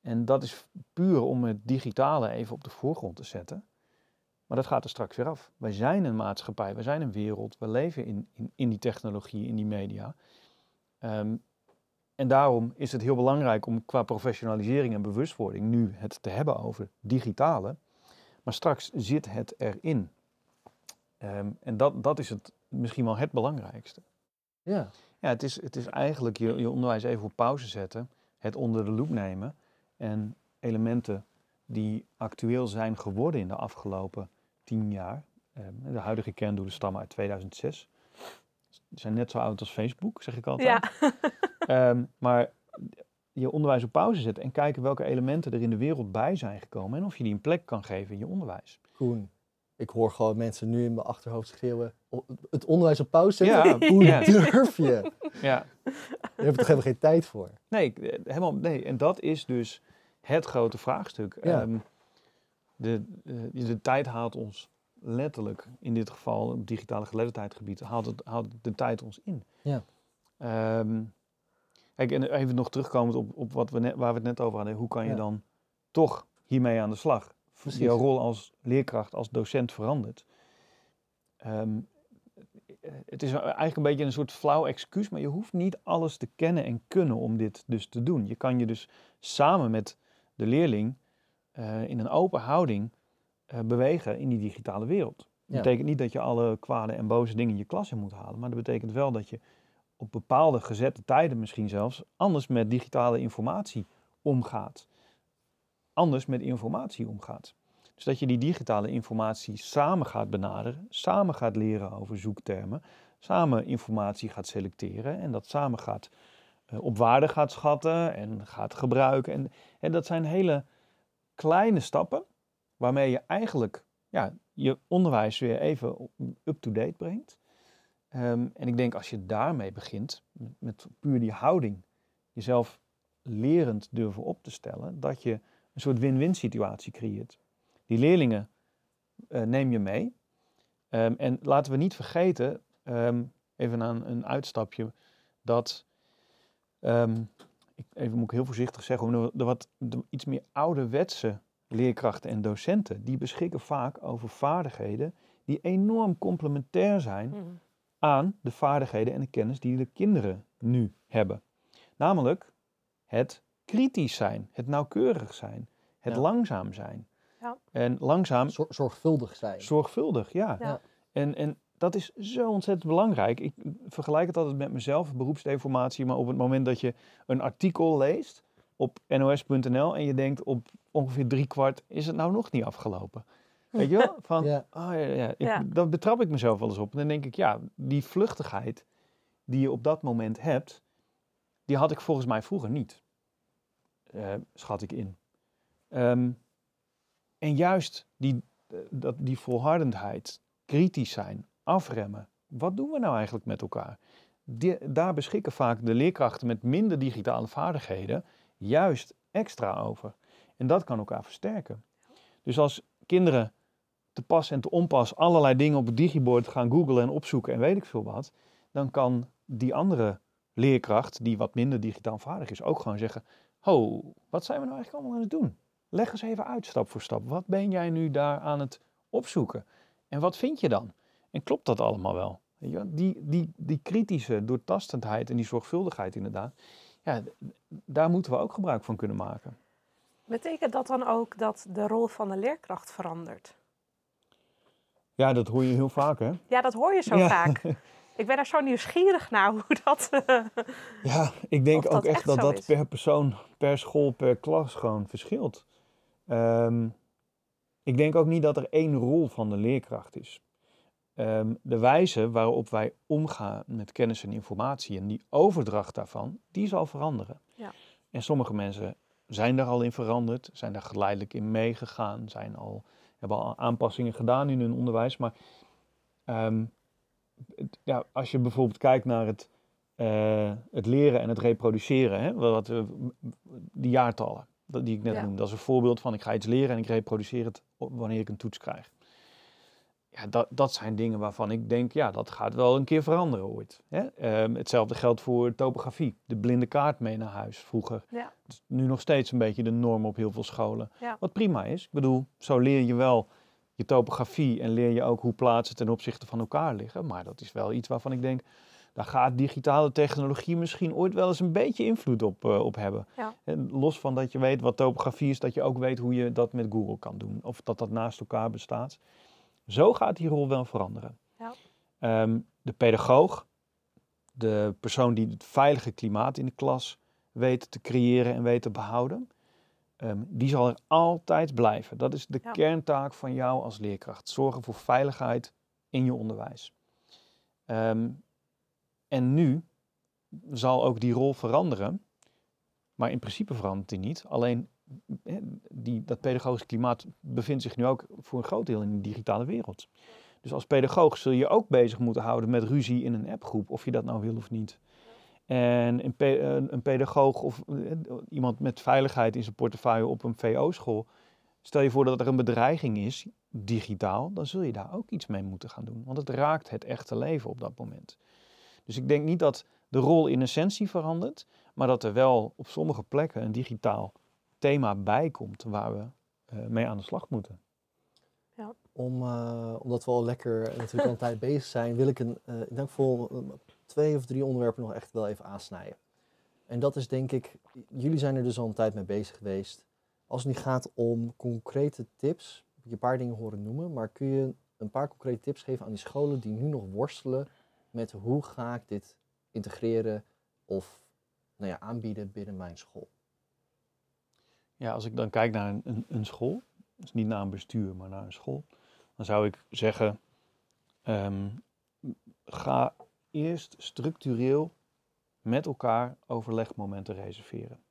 En dat is puur om het digitale even op de voorgrond te zetten. Maar dat gaat er straks weer af. Wij zijn een maatschappij, wij zijn een wereld, we leven in, in, in die technologie, in die media. Ehm, en daarom is het heel belangrijk om qua professionalisering en bewustwording nu het te hebben over digitale. Maar straks zit het erin. Ehm, en dat, dat is het, misschien wel het belangrijkste. Ja, Ja, het is, het is eigenlijk je, je onderwijs even op pauze zetten, het onder de loep nemen en elementen die actueel zijn geworden in de afgelopen tien jaar. ehm, de huidige kerndoelen stammen uit 2006. Ze zijn net zo oud als Facebook, zeg ik altijd. Ja, Ehm, maar je onderwijs op pauze zetten en kijken welke elementen er in de wereld bij zijn gekomen en of je die een plek kan geven in je onderwijs. Koen. Ik hoor gewoon mensen nu in mijn achterhoofd schreeuwen. "O- Het onderwijs op pauze zetten? Ja, Hoe ja. durf je? Ja, Daar heb ik toch helemaal geen tijd voor. Nee, ik- eh, helemaal, nee, en dat is dus het grote vraagstuk. Ja. Ehm, de, eh, de tijd haalt ons letterlijk, in dit geval op digitale geletterdheidgebied, haalt, het, haalt de tijd ons in. Ja. Ehm, kijk, en even nog terugkomend op, op wat we net, waar we het net over hadden. Hoe kan je Ja. dan toch hiermee aan de slag? Precies. Jouw rol als leerkracht, als docent verandert. Ehm, het is eigenlijk een beetje een soort flauw excuus, maar je hoeft niet alles te kennen en kunnen om dit dus te doen. Je kan je dus samen met de leerling eh, in een open houding eh, bewegen in die digitale wereld. Dat Ja. betekent niet dat je alle kwade en boze dingen in je klas in moet halen, maar dat betekent wel dat je op bepaalde gezette tijden misschien zelfs anders met digitale informatie omgaat. Anders met informatie omgaat. Dus dat je die digitale informatie samen gaat benaderen, samen gaat leren over zoektermen, samen informatie gaat selecteren en dat samen gaat eh, op waarde gaat schatten en gaat gebruiken. En, en dat zijn hele kleine stappen waarmee je eigenlijk ja, je onderwijs weer even up-to-date brengt. Ehm, en ik denk als je daarmee begint, met, puur die houding, jezelf lerend durven op te stellen, dat je een soort win-win situatie creëert. Die leerlingen eh, neem je mee. Ehm, en laten we niet vergeten, ehm, even aan een uitstapje, dat, ik, even moet ik heel voorzichtig zeggen, hoor, de wat de iets meer ouderwetse leerkrachten en docenten, die beschikken vaak over vaardigheden die enorm complementair zijn Mhm. aan de vaardigheden en de kennis die de kinderen nu hebben. Namelijk het kritisch zijn, het nauwkeurig zijn, het Ja. langzaam zijn. Ja. En langzaam, Zor- zorgvuldig zijn. zorgvuldig, ja. Ja. En, en dat is zo ontzettend belangrijk. Ik vergelijk het altijd met mezelf, beroepsdeformatie, maar op het moment dat je een artikel leest op nos.nl en je denkt op ongeveer drie kwart, is het nou nog niet afgelopen? Weet je wel? Van, Ja. oh ja, ja. Ik, Ja. Dan betrap ik mezelf wel eens op. En dan denk ik, ja, die vluchtigheid die je op dat moment hebt, die had ik volgens mij vroeger niet. Eh, schat ik in. Ehm, en juist die, eh, dat, die volhardendheid, kritisch zijn, afremmen. Wat doen we nou eigenlijk met elkaar? Die- daar beschikken vaak de leerkrachten met minder digitale vaardigheden juist extra over. En dat kan elkaar versterken. Dus als kinderen te pas en te onpas allerlei dingen op het digibord gaan googlen en opzoeken en weet ik veel wat, dan kan die andere leerkracht, die wat minder digitaal vaardig is, ook gewoon zeggen: Ho, wat zijn we nou eigenlijk allemaal aan het doen? Leg eens even uit, stap voor stap. Wat ben jij nu daar aan het opzoeken? En wat vind je dan? En klopt dat allemaal wel? Weet je wel? Die, die, die kritische doortastendheid en die zorgvuldigheid inderdaad, ja, daar moeten we ook gebruik van kunnen maken. Betekent dat dan ook dat de rol van de leerkracht verandert? Ja, dat hoor je heel vaak, hè? Ja, dat hoor je zo Ja. vaak. Ik ben er zo nieuwsgierig naar hoe dat. eh, Ja, ik denk dat ook echt echt dat dat is. per persoon, per school, per klas gewoon verschilt. Ehm, ik denk ook niet dat er één rol van de leerkracht is. Ehm, de wijze waarop wij omgaan met kennis en informatie en die overdracht daarvan, die zal veranderen. Ja. En sommige mensen zijn daar al in veranderd, zijn daar geleidelijk in meegegaan, zijn al, hebben al aanpassingen gedaan in hun onderwijs. Maar ehm, het- ja, als je bijvoorbeeld kijkt naar het, eh, het leren en het reproduceren, hè, wat, we- die jaartallen dat- die ik net Ja. noemde, dat is een voorbeeld van ik ga iets leren en ik reproduceer het wanneer ik een toets krijg. Ja, dat, dat zijn dingen waarvan ik denk, ja, dat gaat wel een keer veranderen ooit. Hè? Ehm, hetzelfde geldt voor topografie. De blinde kaart mee naar huis vroeger. Ja. Dat is nu nog steeds een beetje de norm op heel veel scholen. Ja. Wat prima is. Ik bedoel, zo leer je wel je topografie en leer je ook hoe plaatsen ten opzichte van elkaar liggen. Maar dat is wel iets waarvan ik denk, daar gaat digitale technologie misschien ooit wel eens een beetje invloed op, eh, op hebben. Ja. En los van dat je weet wat topografie is, dat je ook weet hoe je dat met Google kan doen. Of dat dat naast elkaar bestaat. Zo gaat die rol wel veranderen. Ja. Ehm, de pedagoog, de persoon die het veilige klimaat in de klas weet te creëren en weet te behouden, ehm, die zal er altijd blijven. Dat is de Ja. kerntaak van jou als leerkracht. Zorgen voor veiligheid in je onderwijs. Ehm, en nu zal ook die rol veranderen, maar in principe verandert die niet. Alleen die, dat pedagogisch klimaat bevindt zich nu ook voor een groot deel in de digitale wereld. Dus als pedagoog zul je ook bezig moeten houden met ruzie in een appgroep, of je dat nou wil of niet. En een, een pedagoog of eh, iemand met veiligheid in zijn portefeuille op een VO-school, stel je voor dat er een bedreiging is, digitaal, dan zul je daar ook iets mee moeten gaan doen. Want het raakt het echte leven op dat moment. Dus ik denk niet dat de rol in essentie verandert, maar dat er wel op sommige plekken een digitaal thema bij komt waar we eh, mee aan de slag moeten. Om, eh, omdat we al lekker natuurlijk al een tijd bezig zijn, wil ik een, eh ik denk eh, twee of drie onderwerpen nog echt wel even aansnijden. En dat is denk ik, jullie zijn er dus al een tijd mee bezig geweest. Als het nu gaat om concrete tips, heb je een paar dingen horen noemen, maar kun je een paar concrete tips geven aan die scholen die nu nog worstelen met hoe ga ik dit integreren of nou ja, aanbieden binnen mijn school? Ja, als ik dan kijk naar een, een, een school, dus niet naar een bestuur, maar naar een school, dan zou ik zeggen, ehm, ga eerst structureel met elkaar overlegmomenten reserveren.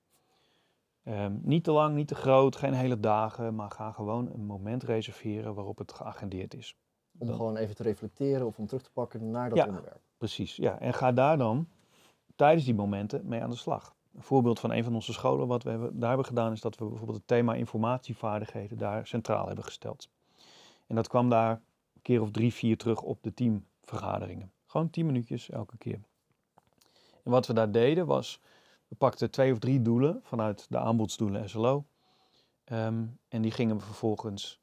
Ehm, niet te lang, niet te groot, geen hele dagen, maar ga gewoon een moment reserveren waarop het geagendeerd is. Om Dan- gewoon even te reflecteren of om terug te pakken naar dat Ja. onderwerp. Precies, ja. En ga daar dan tijdens die momenten mee aan de slag. Een voorbeeld van een van onze scholen, wat we hebben, daar hebben gedaan, is dat we bijvoorbeeld het thema informatievaardigheden daar centraal hebben gesteld. En dat kwam daar een keer of drie, vier terug op de teamvergaderingen. Gewoon tien minuutjes elke keer. En wat we daar deden was, we pakten twee of drie doelen vanuit de aanbodsdoelen SLO. ehm, en die gingen we vervolgens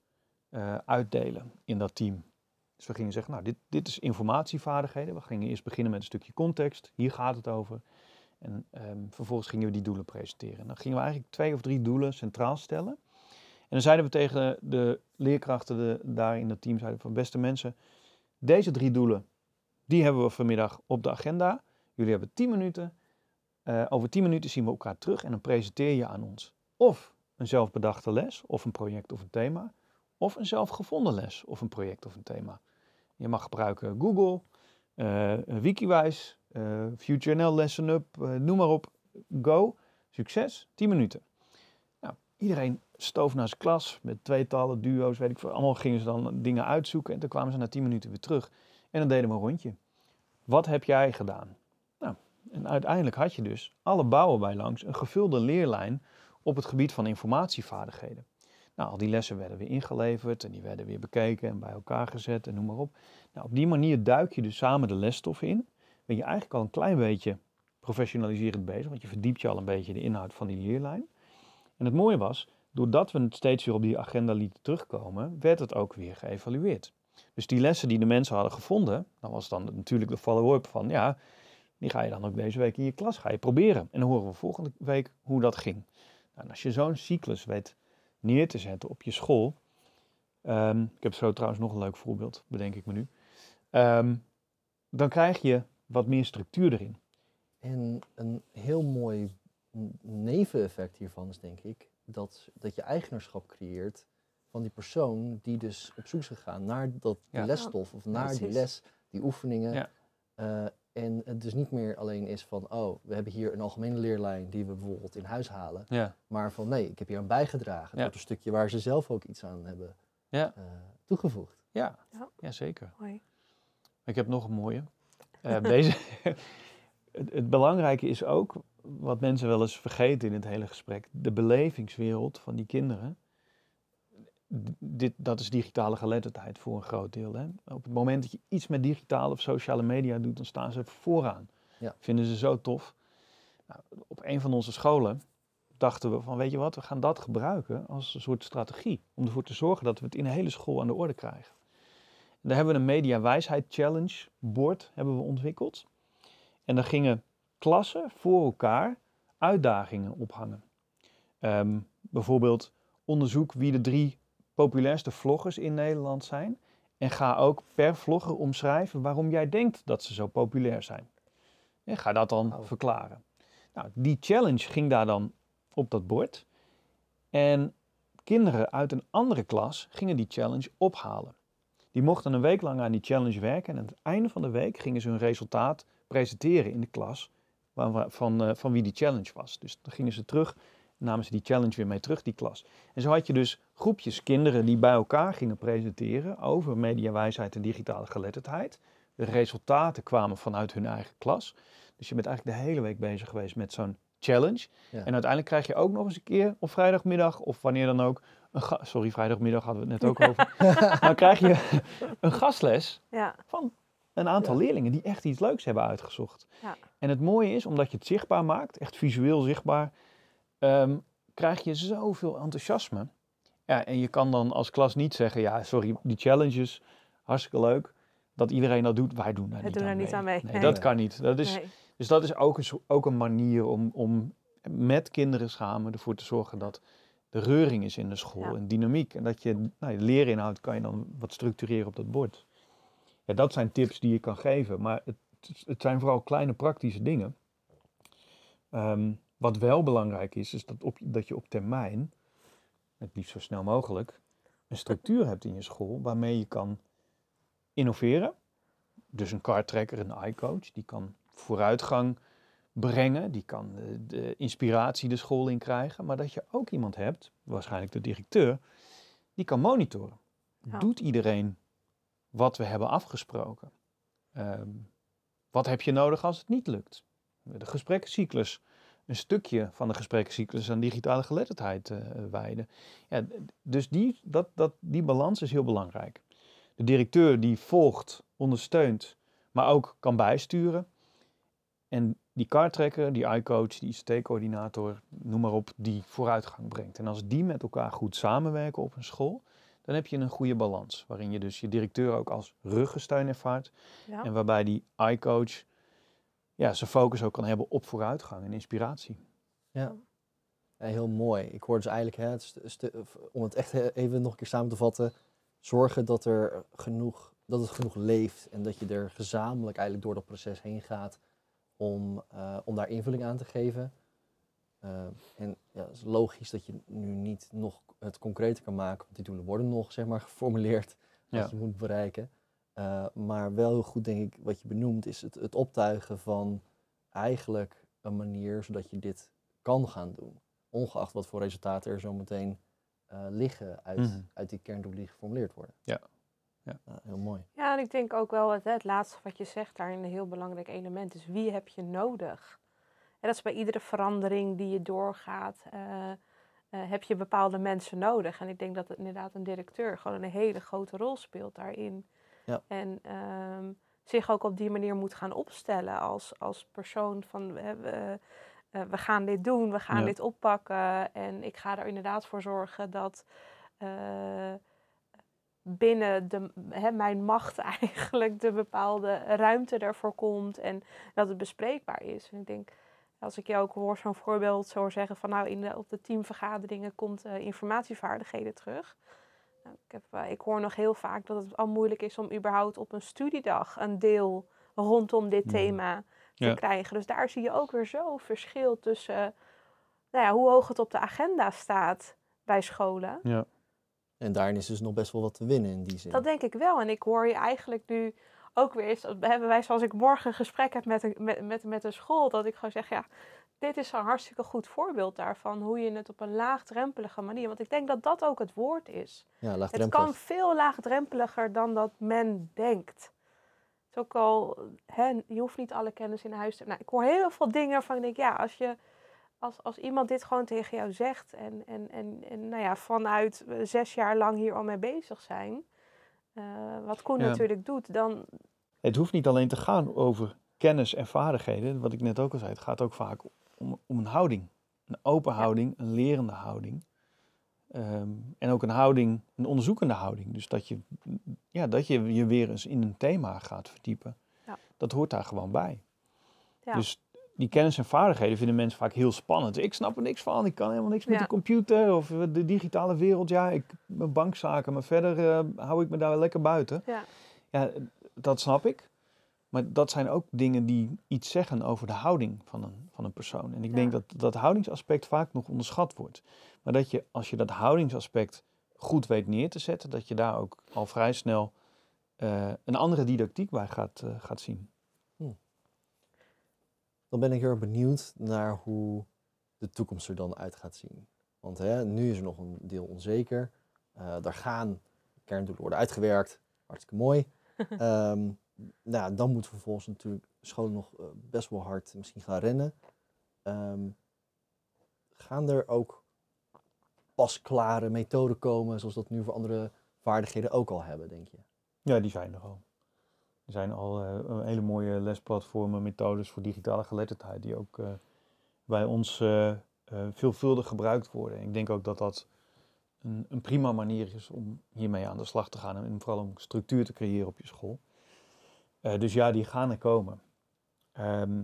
eh, uitdelen in dat team. Dus we gingen zeggen, nou, dit, dit is informatievaardigheden. We gingen eerst beginnen met een stukje context. Hier gaat het over. En ehm, vervolgens gingen we die doelen presenteren. En dan gingen we eigenlijk twee of drie doelen centraal stellen. En dan zeiden we tegen de leerkrachten de, daar in dat team, zeiden van beste mensen, deze drie doelen, die hebben we vanmiddag op de agenda. Jullie hebben tien minuten. Eh, over tien minuten zien we elkaar terug en dan presenteer je aan ons. Of een zelfbedachte les, of een project of een thema. Of een zelfgevonden les, of een project of een thema. Je mag gebruiken Google, eh Wikiwijs, eh FutureNL, Lesson Up, eh, noem maar op. Go, succes, 10 minuten. Nou, iedereen stoof naar zijn klas met tweetallen, duo's, weet ik veel. Allemaal gingen ze dan dingen uitzoeken en toen kwamen ze na 10 minuten weer terug. En dan deden we een rondje. Wat heb jij gedaan? Nou, en uiteindelijk had je dus alle bouwen bij langs een gevulde leerlijn op het gebied van informatievaardigheden. Nou, al die lessen werden weer ingeleverd en die werden weer bekeken en bij elkaar gezet en noem maar op. Nou, op die manier duik je dus samen de lesstof in. Ben je eigenlijk al een klein beetje professionaliserend bezig, want je verdiept je al een beetje de inhoud van die leerlijn. En het mooie was, doordat we het steeds weer op die agenda lieten terugkomen, werd het ook weer geëvalueerd. Dus die lessen die de mensen hadden gevonden, dan was dan natuurlijk de follow-up van, ja, die ga je dan ook deze week in je klas ga je proberen. En dan horen we volgende week hoe dat ging. Nou, en als je zo'n cyclus weet neer te zetten op je school. ehm, ik heb zo trouwens nog een leuk voorbeeld, bedenk ik me nu. Ehm, dan krijg je wat meer structuur erin. En een heel mooi neveneffect hiervan is denk ik dat, dat je eigenaarschap creëert van die persoon die dus op zoek is gegaan naar dat, Ja. lesstof of naar die les, die oefeningen. Ja. Eh, en het dus niet meer alleen is van, oh, we hebben hier een algemene leerlijn die we bijvoorbeeld in huis halen. Ja. Maar van, nee, ik heb hier aan bijgedragen. Het Ja. wordt een stukje waar ze zelf ook iets aan hebben Ja. eh, toegevoegd. Ja, Ja. ja zeker. Mooi. Ik heb nog een mooie. Eh, deze, het, het belangrijke is ook, wat mensen wel eens vergeten in het hele gesprek, de belevingswereld van die kinderen dit, dat is digitale geletterdheid voor een groot deel. Hè? Op het moment dat je iets met digitale of sociale media doet, dan staan ze vooraan. Ja. Vinden ze zo tof. Nou, op een van onze scholen dachten we van, weet je wat, we gaan dat gebruiken als een soort strategie. Om ervoor te zorgen dat we het in de hele school aan de orde krijgen. En daar hebben we een Media Wijsheid Challenge bord hebben we ontwikkeld. En daar gingen klassen voor elkaar uitdagingen ophangen. Ehm, bijvoorbeeld onderzoek wie de drie populairste vloggers in Nederland zijn. En ga ook per vlogger omschrijven waarom jij denkt dat ze zo populair zijn. En ga dat dan Wauw. verklaren. Nou, die challenge ging daar dan op dat bord. En kinderen uit een andere klas gingen die challenge ophalen. Die mochten een week lang aan die challenge werken. En aan het einde van de week gingen ze hun resultaat presenteren in de klas waar- van, eh, van wie die challenge was. Dus dan gingen ze terug, namen ze die challenge weer mee terug, die klas. En zo had je dus groepjes kinderen die bij elkaar gingen presenteren over mediawijsheid en digitale geletterdheid. De resultaten kwamen vanuit hun eigen klas. Dus je bent eigenlijk de hele week bezig geweest met zo'n challenge. Ja. En uiteindelijk krijg je ook nog eens een keer op vrijdagmiddag of wanneer dan ook. Een Sorry, vrijdagmiddag hadden we het net ook over. Dan krijg je een gastles Ja, van een aantal Ja. leerlingen die echt iets leuks hebben uitgezocht. Ja. En het mooie is, omdat je het zichtbaar maakt, echt visueel zichtbaar, ehm, krijg je zoveel enthousiasme. Ja, en je kan dan als klas niet zeggen, ja, sorry, die challenges, hartstikke leuk. Dat iedereen dat doet, wij doen daar niet, doen aan, er niet mee. aan mee. Nee, Nee. dat kan niet. Dat is, nee. Dus dat is ook een, ook een manier om, om met kinderen samen ervoor te zorgen dat de reuring is in de school Ja. en dynamiek. En dat je, nou, je leerinhoud kan je dan wat structureren op dat bord. Ja, dat zijn tips die je kan geven, maar het, het zijn vooral kleine praktische dingen. Ehm, wat wel belangrijk is, is dat, op, dat je op termijn, het liefst zo snel mogelijk, een structuur hebt in je school waarmee je kan innoveren. Dus een card tracker, een iCoach, die kan vooruitgang brengen, die kan de, de inspiratie de school in krijgen, maar dat je ook iemand hebt, waarschijnlijk de directeur, die kan monitoren. Ja. Doet iedereen wat we hebben afgesproken? Ehm, wat heb je nodig als het niet lukt? De gesprekkencyclus, een stukje van de gesprekkencyclus aan digitale geletterdheid eh, wijden. Ja, dus die, dat, dat, die balans is heel belangrijk. De directeur die volgt, ondersteunt, maar ook kan bijsturen. En die cardtracker, die iCoach, die ICT-coördinator, noem maar op, die vooruitgang brengt. En als die met elkaar goed samenwerken op een school, dan heb je een goede balans. Waarin je dus je directeur ook als ruggensteun ervaart. Ja. En waarbij die iCoach ja, zijn focus ook kan hebben op vooruitgang en inspiratie. Ja. Ja, heel mooi. Ik hoor dus eigenlijk, hè, het om het echt he- even nog een keer samen te vatten, zorgen dat, er genoeg, dat het genoeg leeft en dat je er gezamenlijk eigenlijk door dat proces heen gaat om, eh, om daar invulling aan te geven. Eh, en ja, het is logisch dat je nu niet nog het concreter kan maken, want die doelen worden nog zeg maar, geformuleerd wat Ja. je moet bereiken. Eh, maar wel heel goed, denk ik, wat je benoemt, is het, het optuigen van eigenlijk een manier zodat je dit kan gaan doen. Ongeacht wat voor resultaten er zo meteen eh, liggen uit, Mhm. uit die kerndoelen die geformuleerd worden. Ja. Ja. heel mooi. Ja, en ik denk ook wel het, het laatste wat je zegt daarin een heel belangrijk element is wie heb je nodig? En dat is bij iedere verandering die je doorgaat, eh, eh, heb je bepaalde mensen nodig. En ik denk dat het inderdaad een directeur gewoon een hele grote rol speelt daarin. Ja. En ehm, zich ook op die manier moet gaan opstellen als, als persoon van we, we, eh, we gaan dit doen, we gaan Ja. dit oppakken. En ik ga er inderdaad voor zorgen dat eh, binnen de, hè, mijn macht eigenlijk de bepaalde ruimte ervoor komt en dat het bespreekbaar is. En ik denk, als ik jou ook hoor zo'n voorbeeld zo zeggen van nou in de, op de teamvergaderingen komt eh, informatievaardigheden terug. Ik, heb, eh, ik hoor nog heel vaak dat het al moeilijk is om überhaupt op een studiedag een deel rondom dit Mhm. thema te Ja. krijgen. Dus daar zie je ook weer zo verschil tussen nou ja, hoe hoog het op de agenda staat bij scholen. Ja. En daarin is dus nog best wel wat te winnen in die zin. Dat denk ik wel. En ik hoor je eigenlijk nu ook weer eens, hebben wij zoals ik morgen een gesprek heb met een, met, met, met een school, dat ik gewoon zeg, ja, dit is een hartstikke goed voorbeeld daarvan, hoe je het op een laagdrempelige manier, want ik denk dat dat ook het woord is. ja, Het kan veel laagdrempeliger dan dat men denkt. Het is ook al, hè, je hoeft niet alle kennis in huis te hebben. Nou, ik hoor heel veel dingen van ik denk, ja, als je als, als iemand dit gewoon tegen jou zegt en, en, en, en nou ja, vanuit eh, zes jaar lang hier al mee bezig zijn, eh, wat Koen Ja. natuurlijk doet, dan Het hoeft niet alleen te gaan over kennis en vaardigheden, wat ik net ook al zei. Het gaat ook vaak om, om een houding. Een open houding, een lerende houding. Ehm, en ook een houding, een onderzoekende houding. Dus dat je, ja, dat je je weer eens in een thema gaat verdiepen. Ja. Dat hoort daar gewoon bij. Ja. Dus die kennis en vaardigheden vinden mensen vaak heel spannend. Ik snap er niks van, ik kan helemaal niks met de computer of de digitale wereld. Ja, ik mijn bankzaken, maar verder eh, hou ik me daar lekker buiten. ja, Ja, dat snap ik. Maar dat zijn ook dingen die iets zeggen over de houding van een, van een persoon. En ik Ja. denk dat dat houdingsaspect vaak nog onderschat wordt. Maar dat je, als je dat houdingsaspect goed weet neer te zetten, dat je daar ook al vrij snel eh, een andere didactiek bij gaat, eh, gaat zien. Dan ben ik heel erg benieuwd naar hoe de toekomst er dan uit gaat zien. Want hè, nu is er nog een deel onzeker. Eh daar gaan kerndoelen worden uitgewerkt. Hartstikke mooi. Ehm, nou, dan moeten vervolgens natuurlijk scholen nog eh, best wel hard misschien gaan rennen. Ehm, gaan er ook pasklare methoden komen, zoals dat nu voor andere vaardigheden ook al hebben, denk je? Ja, die zijn er al. Er zijn al eh, hele mooie lesplatformen, methodes voor digitale geletterdheid, die ook eh, bij ons veelvuldig gebruikt worden. Ik denk ook dat dat een, een prima manier is om hiermee aan de slag te gaan en vooral om structuur te creëren op je school. Eh, dus ja, die gaan er komen. Ehm,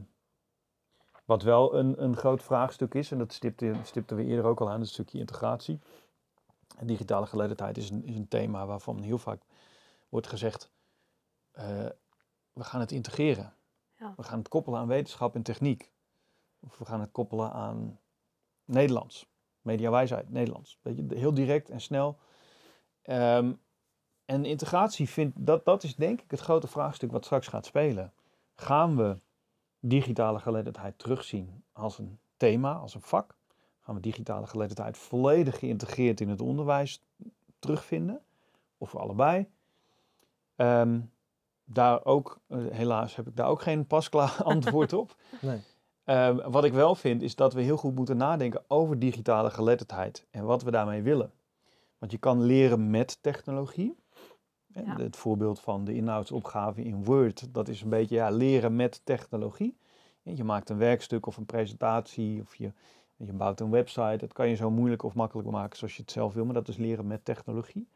wat wel een, een groot vraagstuk is, en dat stipte, stipten we eerder ook al aan, het stukje integratie. En digitale geletterdheid is een, is een thema waarvan heel vaak wordt gezegd, eh, we gaan het integreren. Ja. We gaan het koppelen aan wetenschap en techniek. Of we gaan het koppelen aan Nederlands. Mediawijsheid, Nederlands. Weet je, heel direct en snel. Ehm, en integratie vindt, dat, dat is denk ik het grote vraagstuk wat straks gaat spelen. Gaan we digitale geletterdheid terugzien als een thema, als een vak? Gaan we digitale geletterdheid volledig geïntegreerd in het onderwijs terugvinden? Of voor allebei? Ehm, daar ook, eh, helaas heb ik daar ook geen pasklaar antwoord op. Nee. Ehm, wat ik wel vind, is dat we heel goed moeten nadenken over digitale geletterdheid en wat we daarmee willen. Want je kan leren met technologie. Ja. Het voorbeeld van de inhoudsopgave in Word, dat is een beetje ja, leren met technologie. Je maakt een werkstuk of een presentatie of je, je bouwt een website. Dat kan je zo moeilijk of makkelijk maken zoals je het zelf wil, maar dat is leren met technologie.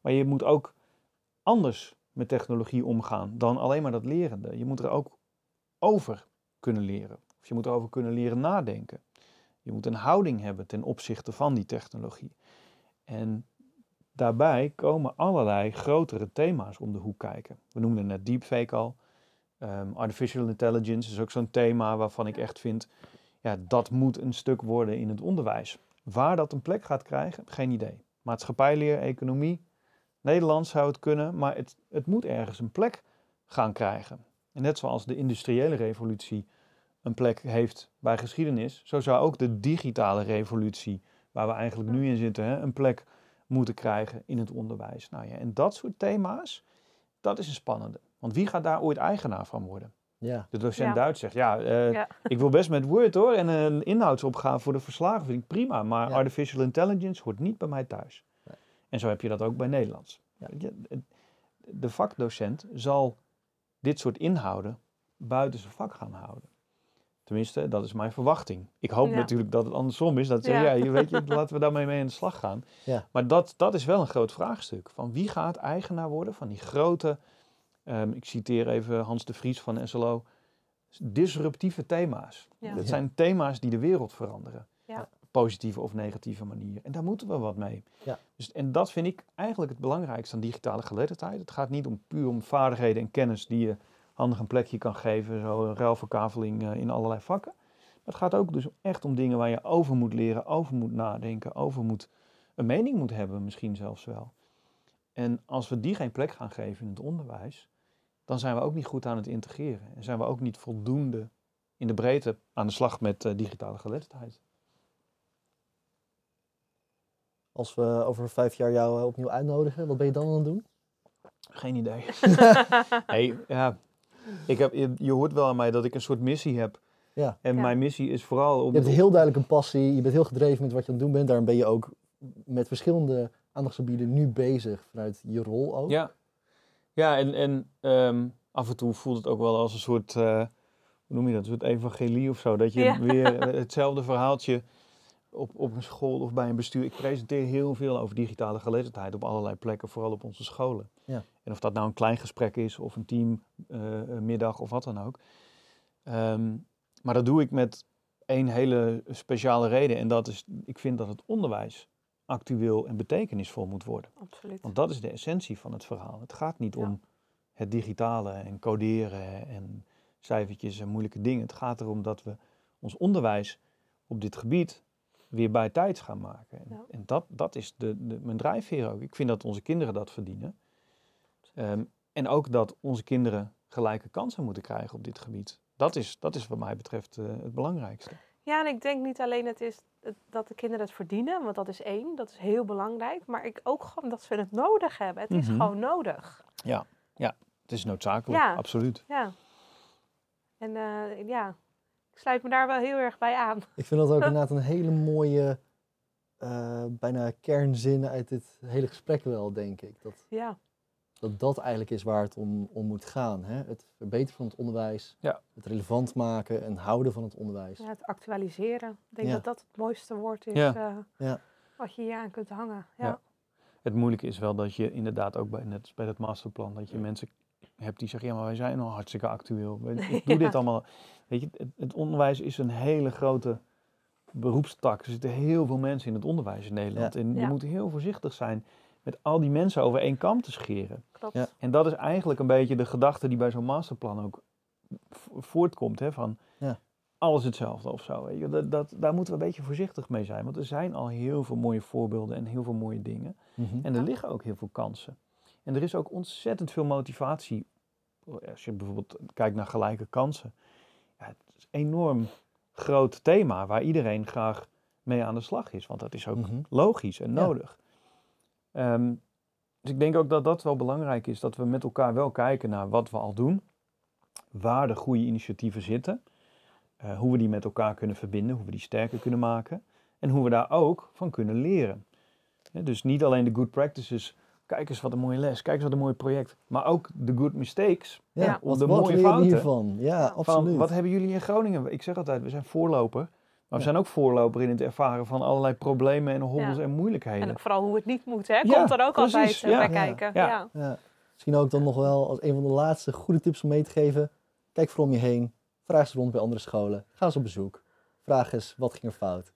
Maar je moet ook anders met technologie omgaan dan alleen maar dat lerende. Je moet er ook over kunnen leren. Of je moet erover kunnen leren nadenken. Je moet een houding hebben ten opzichte van die technologie. En daarbij komen allerlei grotere thema's om de hoek kijken. We noemden net deepfake al. Ehm, artificial intelligence is ook zo'n thema waarvan ik echt vind, ja, dat moet een stuk worden in het onderwijs. Waar dat een plek gaat krijgen, geen idee. Maatschappijleer, economie, Nederlands zou het kunnen, maar het, het moet ergens een plek gaan krijgen. En net zoals de industriële revolutie een plek heeft bij geschiedenis, zo zou ook de digitale revolutie, waar we eigenlijk nu in zitten, hè, een plek moeten krijgen in het onderwijs. Nou ja, en dat soort thema's, dat is een spannende. Want wie gaat daar ooit eigenaar van worden? Ja, De docent Ja. Duits zegt, ja, eh, Ja. ik wil best met Word hoor, en een inhoudsopgave voor de verslagen vind ik prima, maar Ja. artificial intelligence hoort niet bij mij thuis. Nee. En zo heb je dat ook bij Nederlands. De vakdocent zal dit soort inhouden buiten zijn vak gaan houden. Tenminste, dat is mijn verwachting. Ik hoop Ja. natuurlijk dat het andersom is. Dat ze, ja. Ja. je weet je, laten we daarmee mee aan de slag gaan. Ja. Maar dat, dat is wel een groot vraagstuk. Van wie gaat eigenaar worden van die grote, ehm, ik citeer even Hans de Vries van SLO, disruptieve thema's. Ja. Dat zijn thema's die de wereld veranderen. Positieve of negatieve manier. En daar moeten we wat mee. Ja. Dus, en dat vind ik eigenlijk het belangrijkste aan digitale geletterdheid. Het gaat niet om puur om vaardigheden en kennis die je handig een plekje kan geven. Zo een ruilverkaveling eh, in allerlei vakken. Maar het gaat ook dus echt om dingen waar je over moet leren, over moet nadenken, over moet een mening moet hebben misschien zelfs wel. En als we die geen plek gaan geven in het onderwijs, dan zijn we ook niet goed aan het integreren. En zijn we ook niet voldoende in de breedte aan de slag met eh, digitale geletterdheid. als we over vijf jaar jou eh, opnieuw uitnodigen, wat ben je dan aan het doen? Geen idee. hey, ja, ik heb, je, je hoort wel aan mij dat ik een soort missie heb Ja. En Ja. mijn missie is vooral om... Je hebt heel duidelijk een passie, je bent heel gedreven met wat je aan het doen bent. Daarom ben je ook met verschillende aandachtsgebieden nu bezig vanuit je rol ook. Ja, ja en, en ehm, af en toe voelt het ook wel als een soort, eh, hoe noem je dat, een soort evangelie of zo. Dat je Ja. weer hetzelfde verhaaltje op, op een school of bij een bestuur. Ik presenteer heel veel over digitale geletterdheid op allerlei plekken, vooral op onze scholen. Ja. En of dat nou een klein gesprek is of een teammiddag of wat dan ook. Ehm, maar dat doe ik met één hele speciale reden. En dat is, ik vind dat het onderwijs actueel en betekenisvol moet worden. Absoluut. Want dat is de essentie van het verhaal. Het gaat niet Ja. om het digitale en coderen en cijfertjes en moeilijke dingen. Het gaat erom dat we ons onderwijs op dit gebied weer bij tijds gaan maken. En, Ja. en dat, dat is de, de, mijn drijfveer ook. Ik vind dat onze kinderen dat verdienen. Ehm, en ook dat onze kinderen gelijke kansen moeten krijgen op dit gebied. Dat is, dat is wat mij betreft eh, het belangrijkste. Ja, en ik denk niet alleen het is dat de kinderen het verdienen, want dat is één, dat is heel belangrijk. Maar ik ook gewoon dat ze het nodig hebben. Het is Mhm. gewoon nodig. Het is noodzakelijk, Ja. absoluut. Ja. En eh, ja, sluit me daar wel heel erg bij aan. Ik vind dat ook inderdaad een hele mooie, eh, bijna kernzin uit dit hele gesprek wel, denk ik. Dat Ja, dat, dat eigenlijk is waar het om, om moet gaan. Hè? Het verbeteren van het onderwijs, Ja. het relevant maken en houden van het onderwijs. ja, het actualiseren. Ik denk Ja. dat dat het mooiste woord is Ja. eh, Ja. wat je hier aan kunt hangen. Ja. Ja. Het moeilijke is wel dat je inderdaad ook bij, net als bij dat masterplan, dat je mensen hebt die zeggen, ja maar wij zijn al hartstikke actueel. We- Ik doe Ja. dit allemaal. Weet je, het, het onderwijs is een hele grote beroepstak. Er zitten heel veel mensen in het onderwijs in Nederland. En je Ja. moet heel voorzichtig zijn met al die mensen over één kam te scheren. Klopt. Ja. En dat is eigenlijk een beetje de gedachte die bij zo'n masterplan ook vo- voortkomt. Hè, van Ja. alles hetzelfde of zo. Weet je. Dat, dat, daar moeten we een beetje voorzichtig mee zijn. Want er zijn al heel veel mooie voorbeelden en heel veel mooie dingen. Mhm. En er Ja. liggen ook heel veel kansen. En er is ook ontzettend veel motivatie. Als je bijvoorbeeld kijkt naar gelijke kansen. Ja, het is een enorm groot thema waar iedereen graag mee aan de slag is. Want dat is ook Mhm. logisch en Ja. nodig. Ehm, dus ik denk ook dat dat wel belangrijk is. Dat we met elkaar wel kijken naar wat we al doen. Waar de goede initiatieven zitten. eh, hoe we die met elkaar kunnen verbinden. Hoe we die sterker kunnen maken. En hoe we daar ook van kunnen leren. Dus niet alleen de good practices. Kijk eens wat een mooie les. Kijk eens wat een mooi project. Maar ook de good mistakes. Ja, Ja. wat, De wat mooie fouten. hiervan? Ja, Ja. absoluut. Van, wat hebben jullie in Groningen? Ik zeg altijd, we zijn voorloper. Maar we Ja. zijn ook voorloper in het ervaren van allerlei problemen en hobbels Ja. en moeilijkheden. En ook vooral hoe het niet moet, hè? Ja, Komt er ook precies, altijd eh, ja. bij Ja. kijken. Ja. Ja. Ja. Misschien ook dan nog wel als een van de laatste goede tips om mee te geven. Kijk vooral om je heen. Vraag eens rond bij andere scholen. Ga eens op bezoek. Vraag eens, wat ging er fout?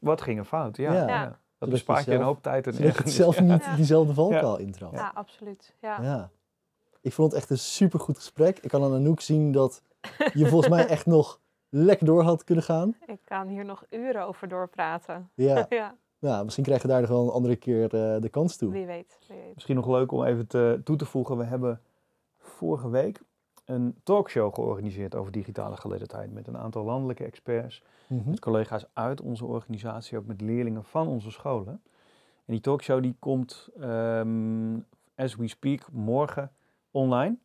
Wat ging er fout? Ja, Ja. ja. Dat je bespaart je een hoop tijd en Zodat het zelf niet Ja. diezelfde valkuil intrapt. Ja, absoluut. Ja. Ja. Ik vond het echt een supergoed gesprek. Ik kan aan Anouk zien dat je volgens mij echt nog lekker door had kunnen gaan. Ik kan hier nog uren over doorpraten. Ja. ja, Nou, misschien krijg je daar nog wel een andere keer eh, de kans toe. wie weet. Wie weet. Misschien nog leuk om even te, toe te voegen. We hebben vorige week een talkshow georganiseerd over digitale geletterdheid. Met een aantal landelijke experts. Mhm. met collega's uit onze organisatie, ook met leerlingen van onze scholen. En die talkshow die komt, ehm, as we speak, morgen online.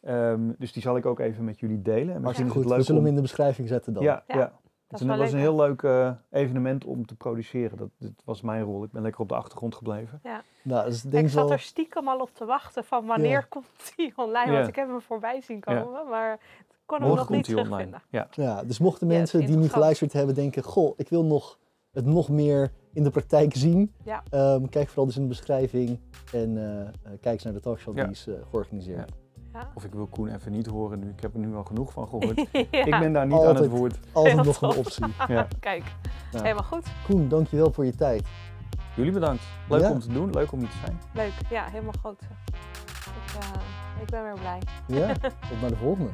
Ehm, dus die zal ik ook even met jullie delen. En misschien Hartstikke is goed. het leuk We zullen om... hem in de beschrijving zetten dan. Ja, ja. Ja, Het is was een heel leuk eh, evenement om te produceren. Dat, dit was mijn rol. Ik ben lekker op de achtergrond gebleven. Nou, dus ik zat wel... er stiekem al op te wachten van wanneer Ja. komt die online. Ja. Want ik heb hem voorbij zien Ja. komen, maar ik kon hem Morgen nog niet komt hij online. terugvinden. Ja. Ja, dus mochten Ja, mensen die nu geluisterd hebben denken... Goh, ik wil nog, het nog meer in de praktijk zien. Ja. Ehm, kijk vooral dus in de beschrijving. En eh, eh, kijk eens naar de talkshow Ja. die is georganiseerd. Ja. Of ik wil Koen even niet horen nu. Ik heb er nu al genoeg van gehoord. Ja. Ik ben daar niet aan het woord. Altijd Heel nog een optie. Ja. Kijk, Ja. helemaal goed. Koen, dankjewel voor je tijd. Jullie bedankt. Leuk Ja. om te doen. Leuk om hier te zijn. Leuk. Ja, helemaal goed. Ik, eh, ik ben weer blij. Ja, tot naar de volgende.